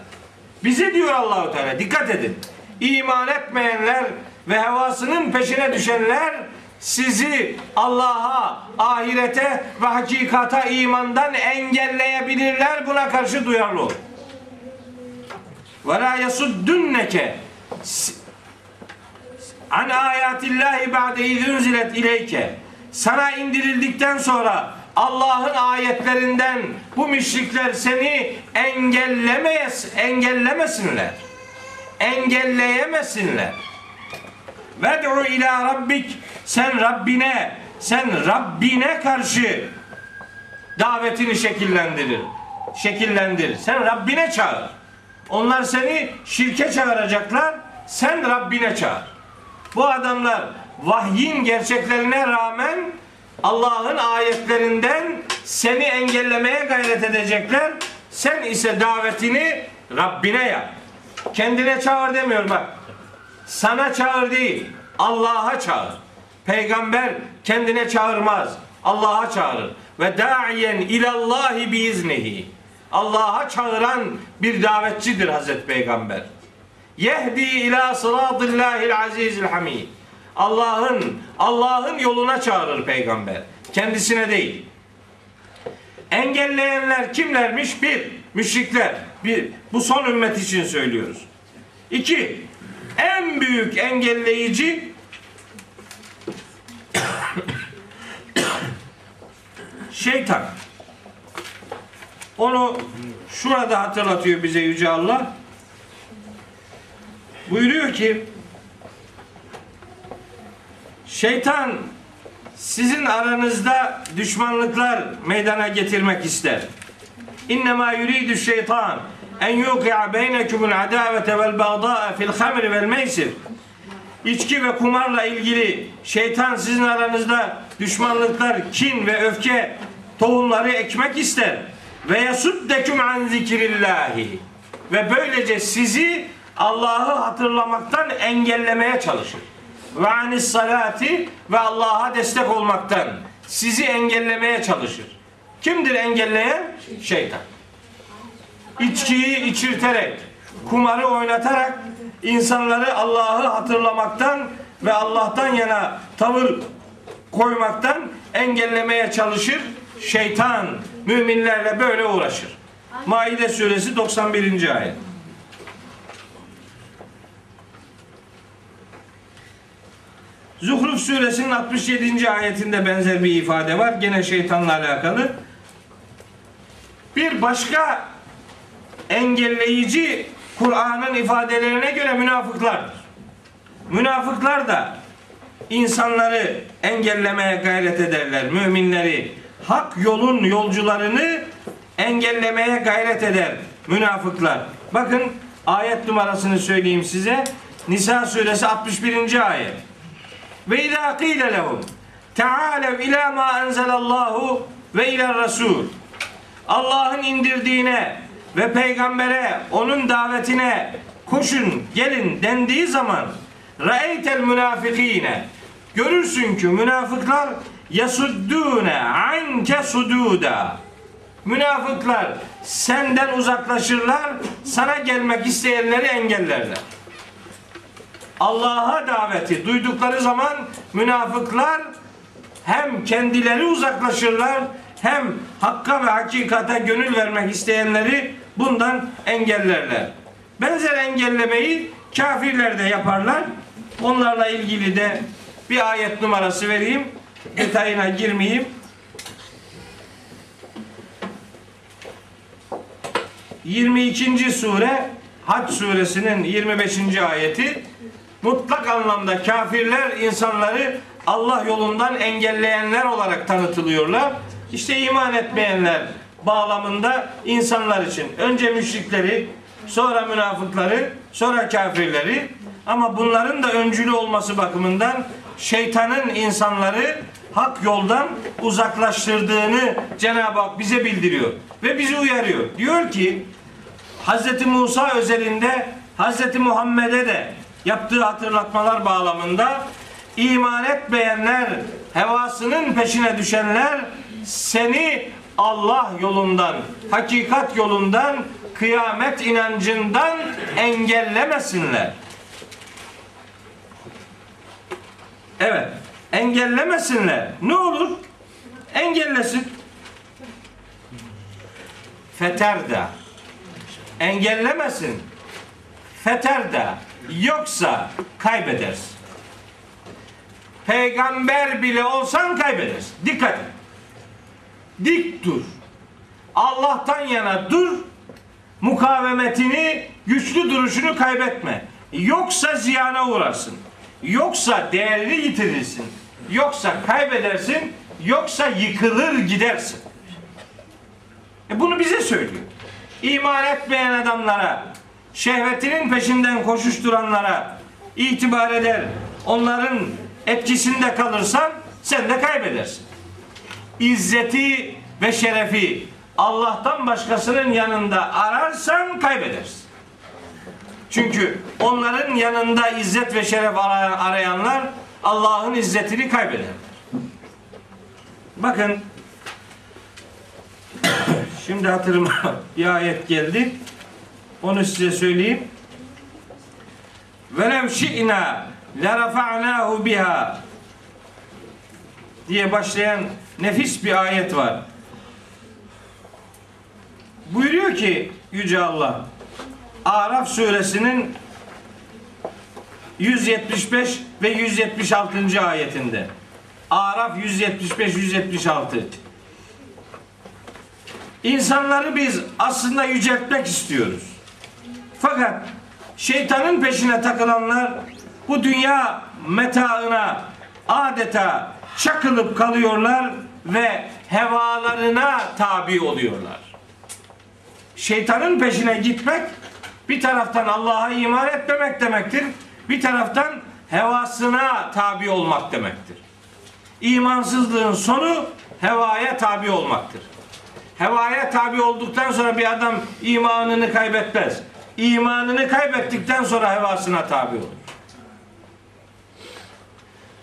Bize diyor Allahu Teala dikkat edin. İman etmeyenler ve hevasının peşine düşenler sizi Allah'a, ahirete ve hakikata imandan engelleyebilirler. Buna karşı duyarlı ol. Ve la yasuddünneke an ayatillahi ba'de izunzilet ileyke sana indirildikten sonra Allah'ın ayetlerinden bu müşrikler seni engellemeyes engellemesinler. Engelleyemesinler. Ved'u ila rabbik sen Rabbine sen Rabbine karşı davetini şekillendirir. Şekillendir. Sen Rabbine çağır. Onlar seni şirke çağıracaklar. Sen Rabbine çağır. Bu adamlar vahyin gerçeklerine rağmen Allah'ın ayetlerinden seni engellemeye gayret edecekler. Sen ise davetini Rabbine yap. Kendine çağır demiyor bak. Sana çağır değil. Allah'a çağır. Peygamber kendine çağırmaz. Allah'a çağırır. Ve da'iyen ilallahi biiznihi. Allah'a çağıran bir davetçidir Hazreti Peygamber. Yehdi ila sıratillahil azizil hamid. Allah'ın Allah'ın yoluna çağırır peygamber. Kendisine değil. Engelleyenler kimlermiş? Bir, müşrikler. Bir, bu son ümmet için söylüyoruz. İki, en büyük engelleyici şeytan. Onu şurada hatırlatıyor bize Yüce Allah. Buyuruyor ki şeytan sizin aranızda düşmanlıklar meydana getirmek ister. İnnemâ yuridu şeytan en yuqi'a beynekumul adavete vel bağda'a fil hamri vel meysir. İçki ve kumarla ilgili şeytan sizin aranızda düşmanlıklar, kin ve öfke tohumları ekmek ister. Ve yasuddekum an zikrillahi. Ve böylece sizi Allah'ı hatırlamaktan engellemeye çalışır. Ve anis salati ve Allah'a destek olmaktan sizi engellemeye çalışır. Kimdir engelleyen? Şeytan. İçkiyi içirterek, kumarı oynatarak insanları Allah'ı hatırlamaktan ve Allah'tan yana tavır koymaktan engellemeye çalışır. Şeytan müminlerle böyle uğraşır. Maide suresi 91. ayet. Zuhruf suresinin 67. ayetinde benzer bir ifade var. Gene şeytanla alakalı. Bir başka engelleyici Kur'an'ın ifadelerine göre münafıklardır. Münafıklar da insanları engellemeye gayret ederler. Müminleri hak yolun yolcularını engellemeye gayret eder münafıklar. Bakın ayet numarasını söyleyeyim size. Nisa suresi 61. ayet. Ve izâ qîle lehum teâlev ilâ mâ enzelallahu ve ilâ rasûl. Allah'ın indirdiğine ve peygambere, onun davetine koşun, gelin dendiği zaman ra'eytel münafikine görürsün ki münafıklar yasuddûne anke sududa münafıklar senden uzaklaşırlar sana gelmek isteyenleri engellerler Allah'a daveti duydukları zaman münafıklar hem kendileri uzaklaşırlar hem hakka ve hakikate gönül vermek isteyenleri bundan engellerler. Benzer engellemeyi kafirler de yaparlar. Onlarla ilgili de bir ayet numarası vereyim. Detayına girmeyeyim. ...22. sure... ...Hac suresinin 25. ayeti... ...mutlak anlamda kafirler insanları... ...Allah yolundan engelleyenler olarak tanıtılıyorlar. İşte iman etmeyenler bağlamında insanlar için önce müşrikleri, sonra münafıkları, sonra kafirleri ama bunların da öncülü olması bakımından şeytanın insanları hak yoldan uzaklaştırdığını Cenab-ı Hak bize bildiriyor ve bizi uyarıyor. Diyor ki Hz. Musa özelinde Hz. Muhammed'e de yaptığı hatırlatmalar bağlamında iman etmeyenler, hevasının peşine düşenler seni Allah yolundan, hakikat yolundan, kıyamet inancından engellemesinler. Evet, engellemesinler. Ne olur? Engellesin. Feterda. Engellemesin. Feterda. Yoksa kaybedersin. Peygamber bile olsan kaybedersin. Dikkat et. Dik dur. Allah'tan yana dur. Mukavemetini, güçlü duruşunu kaybetme. Yoksa ziyana uğrarsın. Yoksa değerini yitirirsin. Yoksa kaybedersin. Yoksa yıkılır gidersin. E bunu bize söylüyor. İman etmeyen adamlara, şehvetinin peşinden koşuşturanlara itibar eder. Onların etkisinde kalırsan sen de kaybedersin. İzzeti ve şerefi Allah'tan başkasının yanında ararsan kaybedersin. Çünkü onların yanında izzet ve şeref arayanlar Allah'ın izzetini kaybeder. Bakın şimdi hatırıma bir ayet geldi. Onu size söyleyeyim. Velev şi'na lerafa'nahu biha diye başlayan nefis bir ayet var. Buyuruyor ki Yüce Allah Araf suresinin 175 ve 176. ayetinde. Araf 175 176. İnsanları biz aslında yüceltmek istiyoruz. Fakat şeytanın peşine takılanlar bu dünya metaına adeta çakılıp kalıyorlar ve hevalarına tabi oluyorlar. Şeytanın peşine gitmek bir taraftan Allah'a iman etmemek demektir. Bir taraftan hevasına tabi olmak demektir. İmansızlığın sonu hevaya tabi olmaktır. Hevaya tabi olduktan sonra bir adam imanını kaybetmez. İmanını kaybettikten sonra hevasına tabi olur.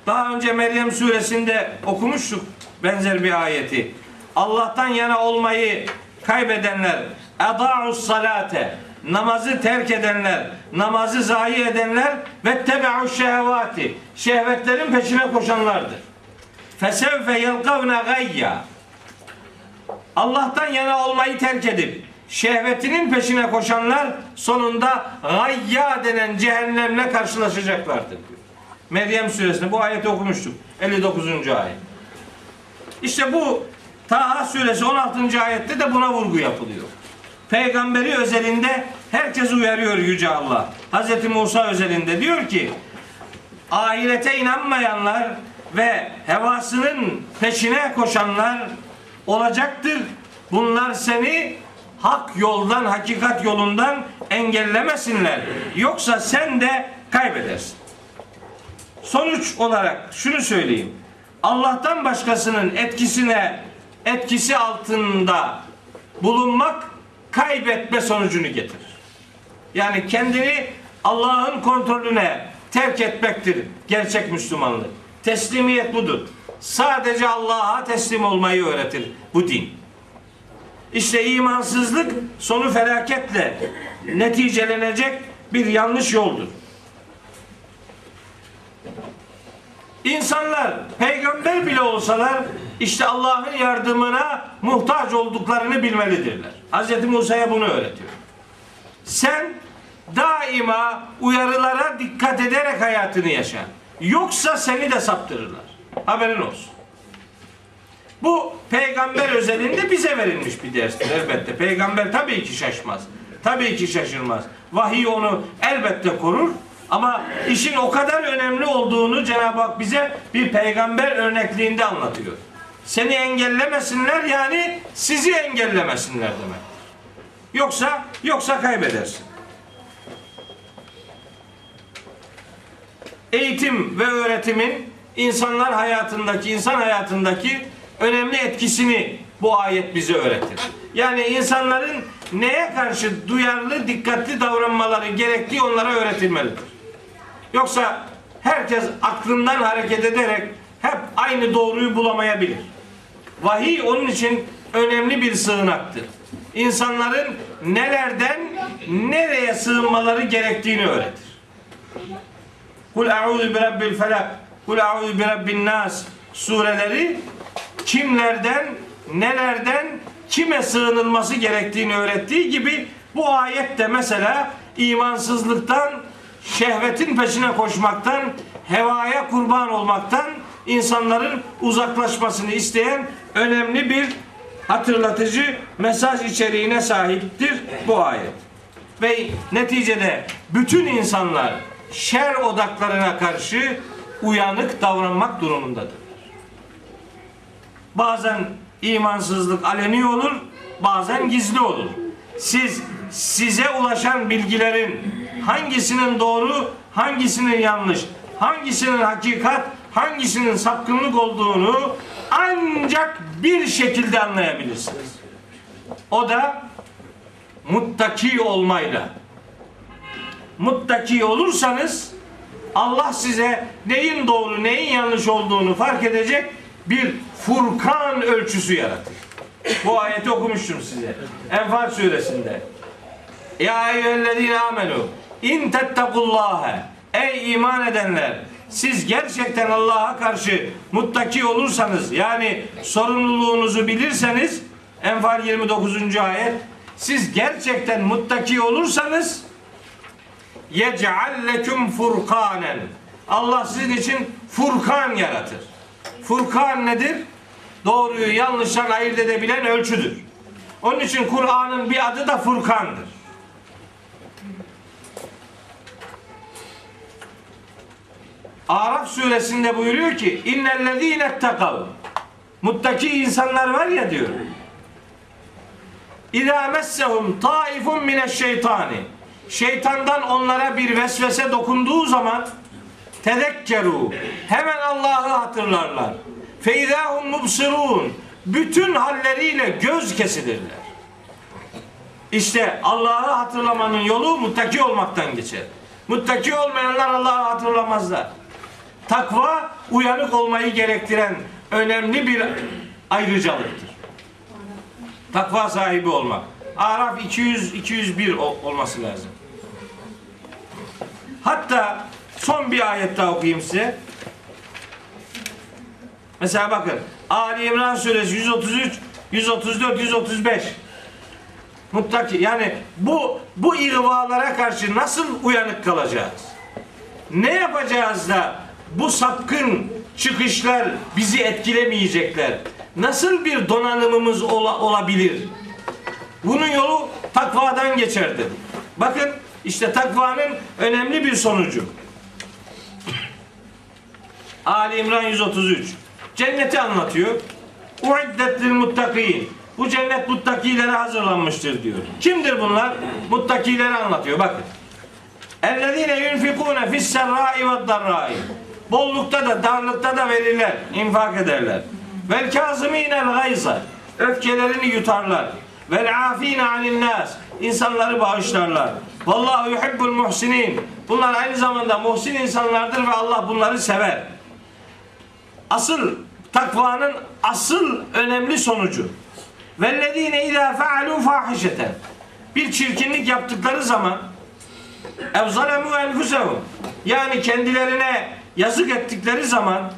Daha önce Meryem suresinde okumuştuk benzer bir ayeti. Allah'tan yana olmayı kaybedenler, eda'us salate, namazı terk edenler, namazı zayi edenler ve tebe'us şehvati, şehvetlerin peşine koşanlardır. Fesevfe yelkavne gayya. Allah'tan yana olmayı terk edip şehvetinin peşine koşanlar sonunda gayya denen cehennemle karşılaşacaklardır diyor. Meryem suresinde bu ayeti okumuştuk. 59. ayet. İşte bu Taha suresi 16. ayette de buna vurgu yapılıyor. Peygamberi özelinde herkes uyarıyor Yüce Allah. Hz. Musa özelinde diyor ki ahirete inanmayanlar ve hevasının peşine koşanlar olacaktır. Bunlar seni hak yoldan, hakikat yolundan engellemesinler. Yoksa sen de kaybedersin. Sonuç olarak şunu söyleyeyim. Allah'tan başkasının etkisine etkisi altında bulunmak kaybetme sonucunu getirir. Yani kendini Allah'ın kontrolüne terk etmektir gerçek Müslümanlık. Teslimiyet budur. Sadece Allah'a teslim olmayı öğretir bu din. İşte imansızlık sonu felaketle neticelenecek bir yanlış yoldur. İnsanlar peygamber bile olsalar işte Allah'ın yardımına muhtaç olduklarını bilmelidirler. Hz. Musa'ya bunu öğretiyor. Sen daima uyarılara dikkat ederek hayatını yaşa. Yoksa seni de saptırırlar. Haberin olsun. Bu peygamber özelinde bize verilmiş bir derstir elbette. Peygamber tabii ki şaşmaz. Tabii ki şaşırmaz. Vahiy onu elbette korur. Ama işin o kadar önemli olduğunu Cenab-ı Hak bize bir peygamber örnekliğinde anlatıyor. Seni engellemesinler yani sizi engellemesinler demek. Yoksa yoksa kaybedersin. Eğitim ve öğretimin insanlar hayatındaki, insan hayatındaki önemli etkisini bu ayet bize öğretir. Yani insanların neye karşı duyarlı, dikkatli davranmaları gerektiği onlara öğretilmelidir. Yoksa herkes aklından hareket ederek hep aynı doğruyu bulamayabilir. Vahiy onun için önemli bir sığınaktır. İnsanların nelerden nereye sığınmaları gerektiğini öğretir. Kul a'udhu bi rabbil felak, kul a'udhu bi rabbin nas sureleri kimlerden, nelerden, kime sığınılması gerektiğini öğrettiği gibi bu ayette mesela imansızlıktan, şehvetin peşine koşmaktan, hevaya kurban olmaktan insanların uzaklaşmasını isteyen önemli bir hatırlatıcı mesaj içeriğine sahiptir bu ayet. Ve neticede bütün insanlar şer odaklarına karşı uyanık davranmak durumundadır. Bazen imansızlık aleni olur, bazen gizli olur. Siz size ulaşan bilgilerin hangisinin doğru, hangisinin yanlış, hangisinin hakikat, hangisinin sapkınlık olduğunu ancak bir şekilde anlayabilirsiniz. O da muttaki olmayla. Muttaki olursanız Allah size neyin doğru, neyin yanlış olduğunu fark edecek bir Furkan ölçüsü yaratır. Bu ayeti okumuştum size. Enfal suresinde. Ya eyyühellezine amenu in tettakullâhe Ey iman edenler siz gerçekten Allah'a karşı muttaki olursanız yani sorumluluğunuzu bilirseniz Enfal 29. ayet siz gerçekten muttaki olursanız yec'al leküm furkanen Allah sizin için furkan yaratır. Furkan nedir? Doğruyu yanlıştan ayırt edebilen ölçüdür. Onun için Kur'an'ın bir adı da Furkan'dır. Araf suresinde buyuruyor ki innellezîne tekav muttaki insanlar var ya diyor. İzâ messehum taifun mineşşeytani şeytandan onlara bir vesvese dokunduğu zaman tezekkeru hemen Allah'ı hatırlarlar. Feydâhum mubsirûn bütün halleriyle göz kesilirler. İşte Allah'ı hatırlamanın yolu muttaki olmaktan geçer. Muttaki olmayanlar Allah'ı hatırlamazlar. Takva uyanık olmayı gerektiren önemli bir ayrıcalıktır. Takva sahibi olmak. Araf 200 201 ol- olması lazım. Hatta son bir ayet daha okuyayım size. Mesela bakın Ali İmran suresi 133, 134, 135. Muttaki yani bu bu ihvalara karşı nasıl uyanık kalacağız? Ne yapacağız da bu sapkın çıkışlar bizi etkilemeyecekler? Nasıl bir donanımımız ola- olabilir? Bunun yolu takvadan geçer dedik. Bakın işte takvanın önemli bir sonucu. Ali İmran 133. Cenneti anlatıyor. Uiddet lil muttakin. Bu cennet muttakilere hazırlanmıştır diyor. Kimdir bunlar? Muttakileri anlatıyor. Bakın. Ellezine yunfikune fis serrai ve darrai. Bollukta da darlıkta da verirler, infak ederler. Vel kazimînel gayza. Öfkelerini yutarlar. Vel afîne anin nas. İnsanları bağışlarlar. Vallahu yuhibbul muhsinin. Bunlar aynı zamanda muhsin insanlardır ve Allah bunları sever. Asıl takvanın asıl önemli sonucu. Vellezine izâ fealû fâhişeten. Bir çirkinlik yaptıkları zaman ev zalemû enfusehum. Yani kendilerine yazık ettikleri zaman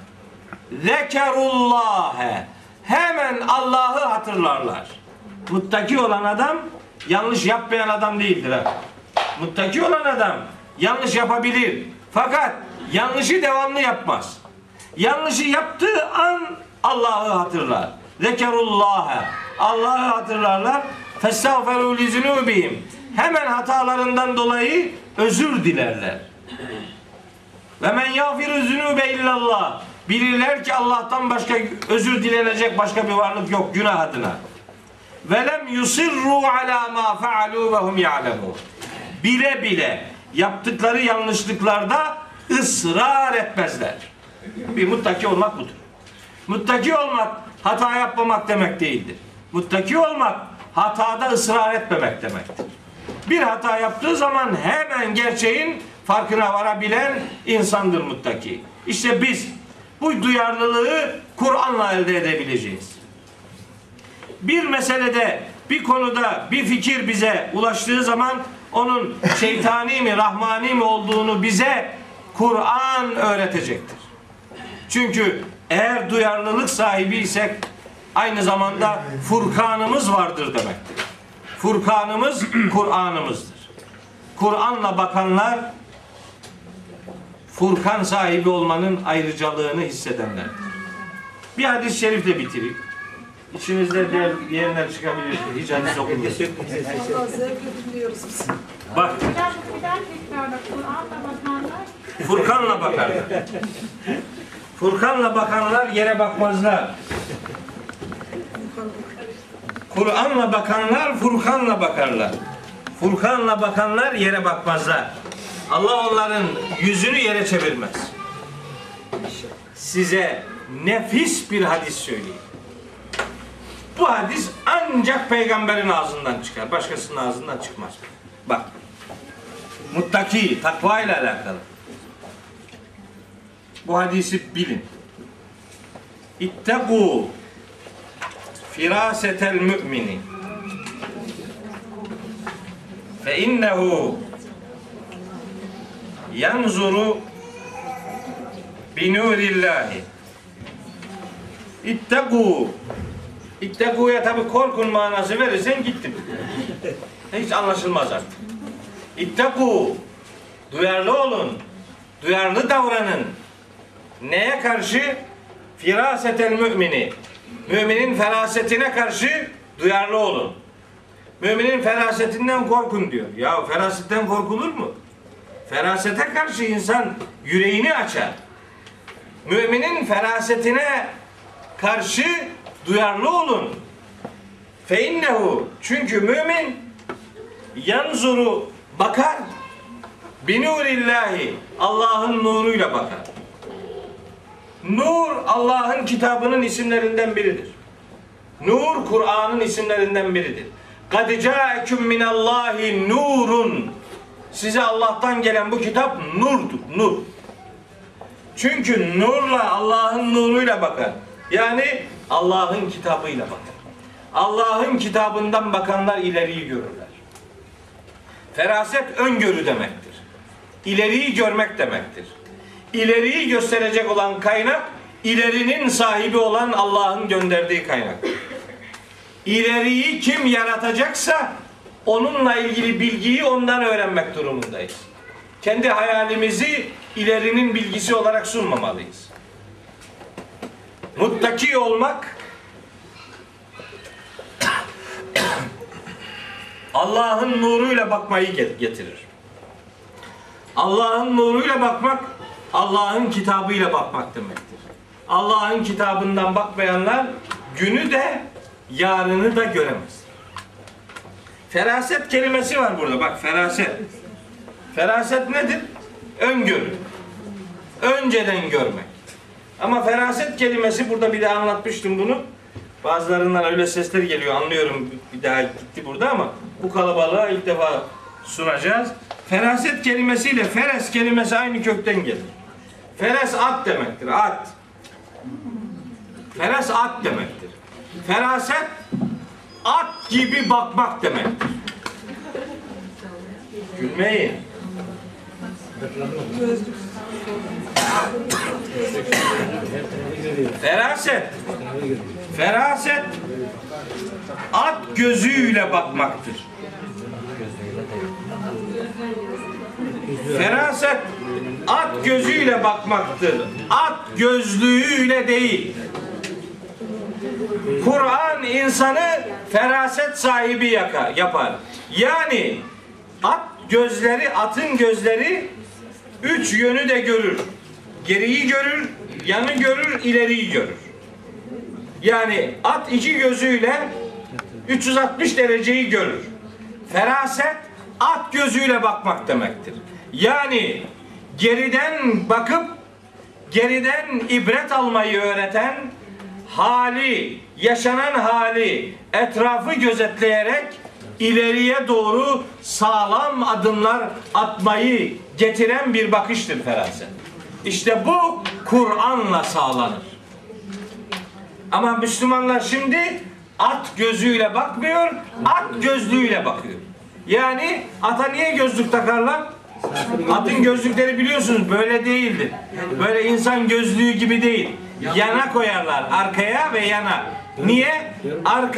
zekerullâhe. Hemen Allah'ı hatırlarlar. Muttaki olan adam yanlış yapmayan adam değildir ha. Muttaki olan adam yanlış yapabilir. Fakat yanlışı devamlı yapmaz. Yanlışı yaptığı an Allah'ı hatırlar. Zekerullâhe. Allah'ı hatırlarlar. Festağferû li. Hemen hatalarından dolayı özür dilerler. Ve men yağfiru zunûbe illallah. Bilirler ki Allah'tan başka özür dilenecek başka bir varlık yok günah adına. Ve lem yusirru ala ma faalu ve hum ya'lemun. Bile bile yaptıkları yanlışlıklarda ısrar etmezler. Bir muttaki olmak budur. Muttaki olmak hata yapmamak demek değildir. Muttaki olmak hatada ısrar etmemek demektir. Bir hata yaptığı zaman hemen gerçeğin farkına varabilen insandır muttaki. İşte biz bu duyarlılığı Kur'an'la elde edebileceğiz. Bir meselede, bir konuda bir fikir bize ulaştığı zaman onun şeytani mi, rahmani mi olduğunu bize Kur'an öğretecektir. Çünkü eğer duyarlılık sahibiysek aynı zamanda Furkanımız vardır demektir. Furkanımız Kur'an'ımızdır. Kur'an'la bakanlar Furkan sahibi olmanın ayrıcalığını hissedenlerdir. Bir hadis-i şerifle bitireyim. İçinizde diğer diğerler çıkabilir. Hiç hadis okumuyor. Allah zevkle dinliyoruz biz. Bak Furkan'la bakarlar. Furkan'la bakanlar yere bakmazlar. Kur'an'la bakanlar Furkan'la bakarlar. Furkan'la bakanlar yere bakmazlar. Allah onların yüzünü yere çevirmez. Size nefis bir hadis söyleyeyim. Bu hadis ancak peygamberin ağzından çıkar. Başkasının ağzından çıkmaz. Bak. Muttaki, takva ile alakalı. Bu hadisi bilin. İttegû firasetel mümini fe innehu yanzuru binurillahi İttegû İttegû'ya tabi korkun manası verirsen gittim. Hiç anlaşılmaz artık. İttegû duyarlı olun. Duyarlı davranın. Neye karşı? Firasetel mümini. Müminin ferasetine karşı duyarlı olun. Müminin ferasetinden korkun diyor. Ya ferasetten korkulur mu? Ferasete karşı insan yüreğini açar. Müminin ferasetine karşı duyarlı olun. Fe innehu çünkü mümin yanzuru bakar binurillahi Allah'ın nuruyla bakar. Nur Allah'ın kitabının isimlerinden biridir. Nur Kur'an'ın isimlerinden biridir. Kad ca'ekum minallahi nurun. Size Allah'tan gelen bu kitap nurdur, nur. Çünkü nurla Allah'ın nuruyla bakar. Yani Allah'ın kitabıyla bakar. Allah'ın kitabından bakanlar ileriyi görürler. Feraset öngörü demektir. İleriyi görmek demektir. İleriyi gösterecek olan kaynak, ilerinin sahibi olan Allah'ın gönderdiği kaynak. İleriyi kim yaratacaksa onunla ilgili bilgiyi ondan öğrenmek durumundayız. Kendi hayalimizi ilerinin bilgisi olarak sunmamalıyız. Muttaki olmak Allah'ın nuruyla bakmayı get- getirir. Allah'ın nuruyla bakmak, Allah'ın kitabıyla bakmak demektir. Allah'ın kitabından bakmayanlar günü de yarını da göremez. Feraset kelimesi var burada. Bak feraset. Feraset nedir? Öngörü. Önceden görmek. Ama feraset kelimesi burada bir daha anlatmıştım bunu. Bazılarından öyle sesler geliyor anlıyorum bir daha gitti burada ama bu kalabalığa ilk defa sunacağız. Feraset kelimesiyle feres kelimesi aynı kökten gelir. Feres at demektir. At. Feres at demektir. Feraset at gibi bakmak demektir. Gülmeyin. Feraset. Feraset at gözüyle bakmaktır. Feraset at gözüyle bakmaktır. At gözlüğüyle değil. Kur'an insanı feraset sahibi yaka, yapar. Yani at gözleri, atın gözleri üç yönü de görür. Geriyi görür, yanı görür, ileriyi görür. Yani at iki gözüyle 360 dereceyi görür. Feraset at gözüyle bakmak demektir. Yani geriden bakıp geriden ibret almayı öğreten hali, yaşanan hali etrafı gözetleyerek ileriye doğru sağlam adımlar atmayı getiren bir bakıştır feraset. İşte bu Kur'an'la sağlanır. Ama Müslümanlar şimdi at gözüyle bakmıyor, at gözlüğüyle bakıyor. Yani ata niye gözlük takarlar? Atın gözlükleri biliyorsunuz böyle değildir. Böyle insan gözlüğü gibi değil. Yana koyarlar arkaya ve yana. Niye? Arka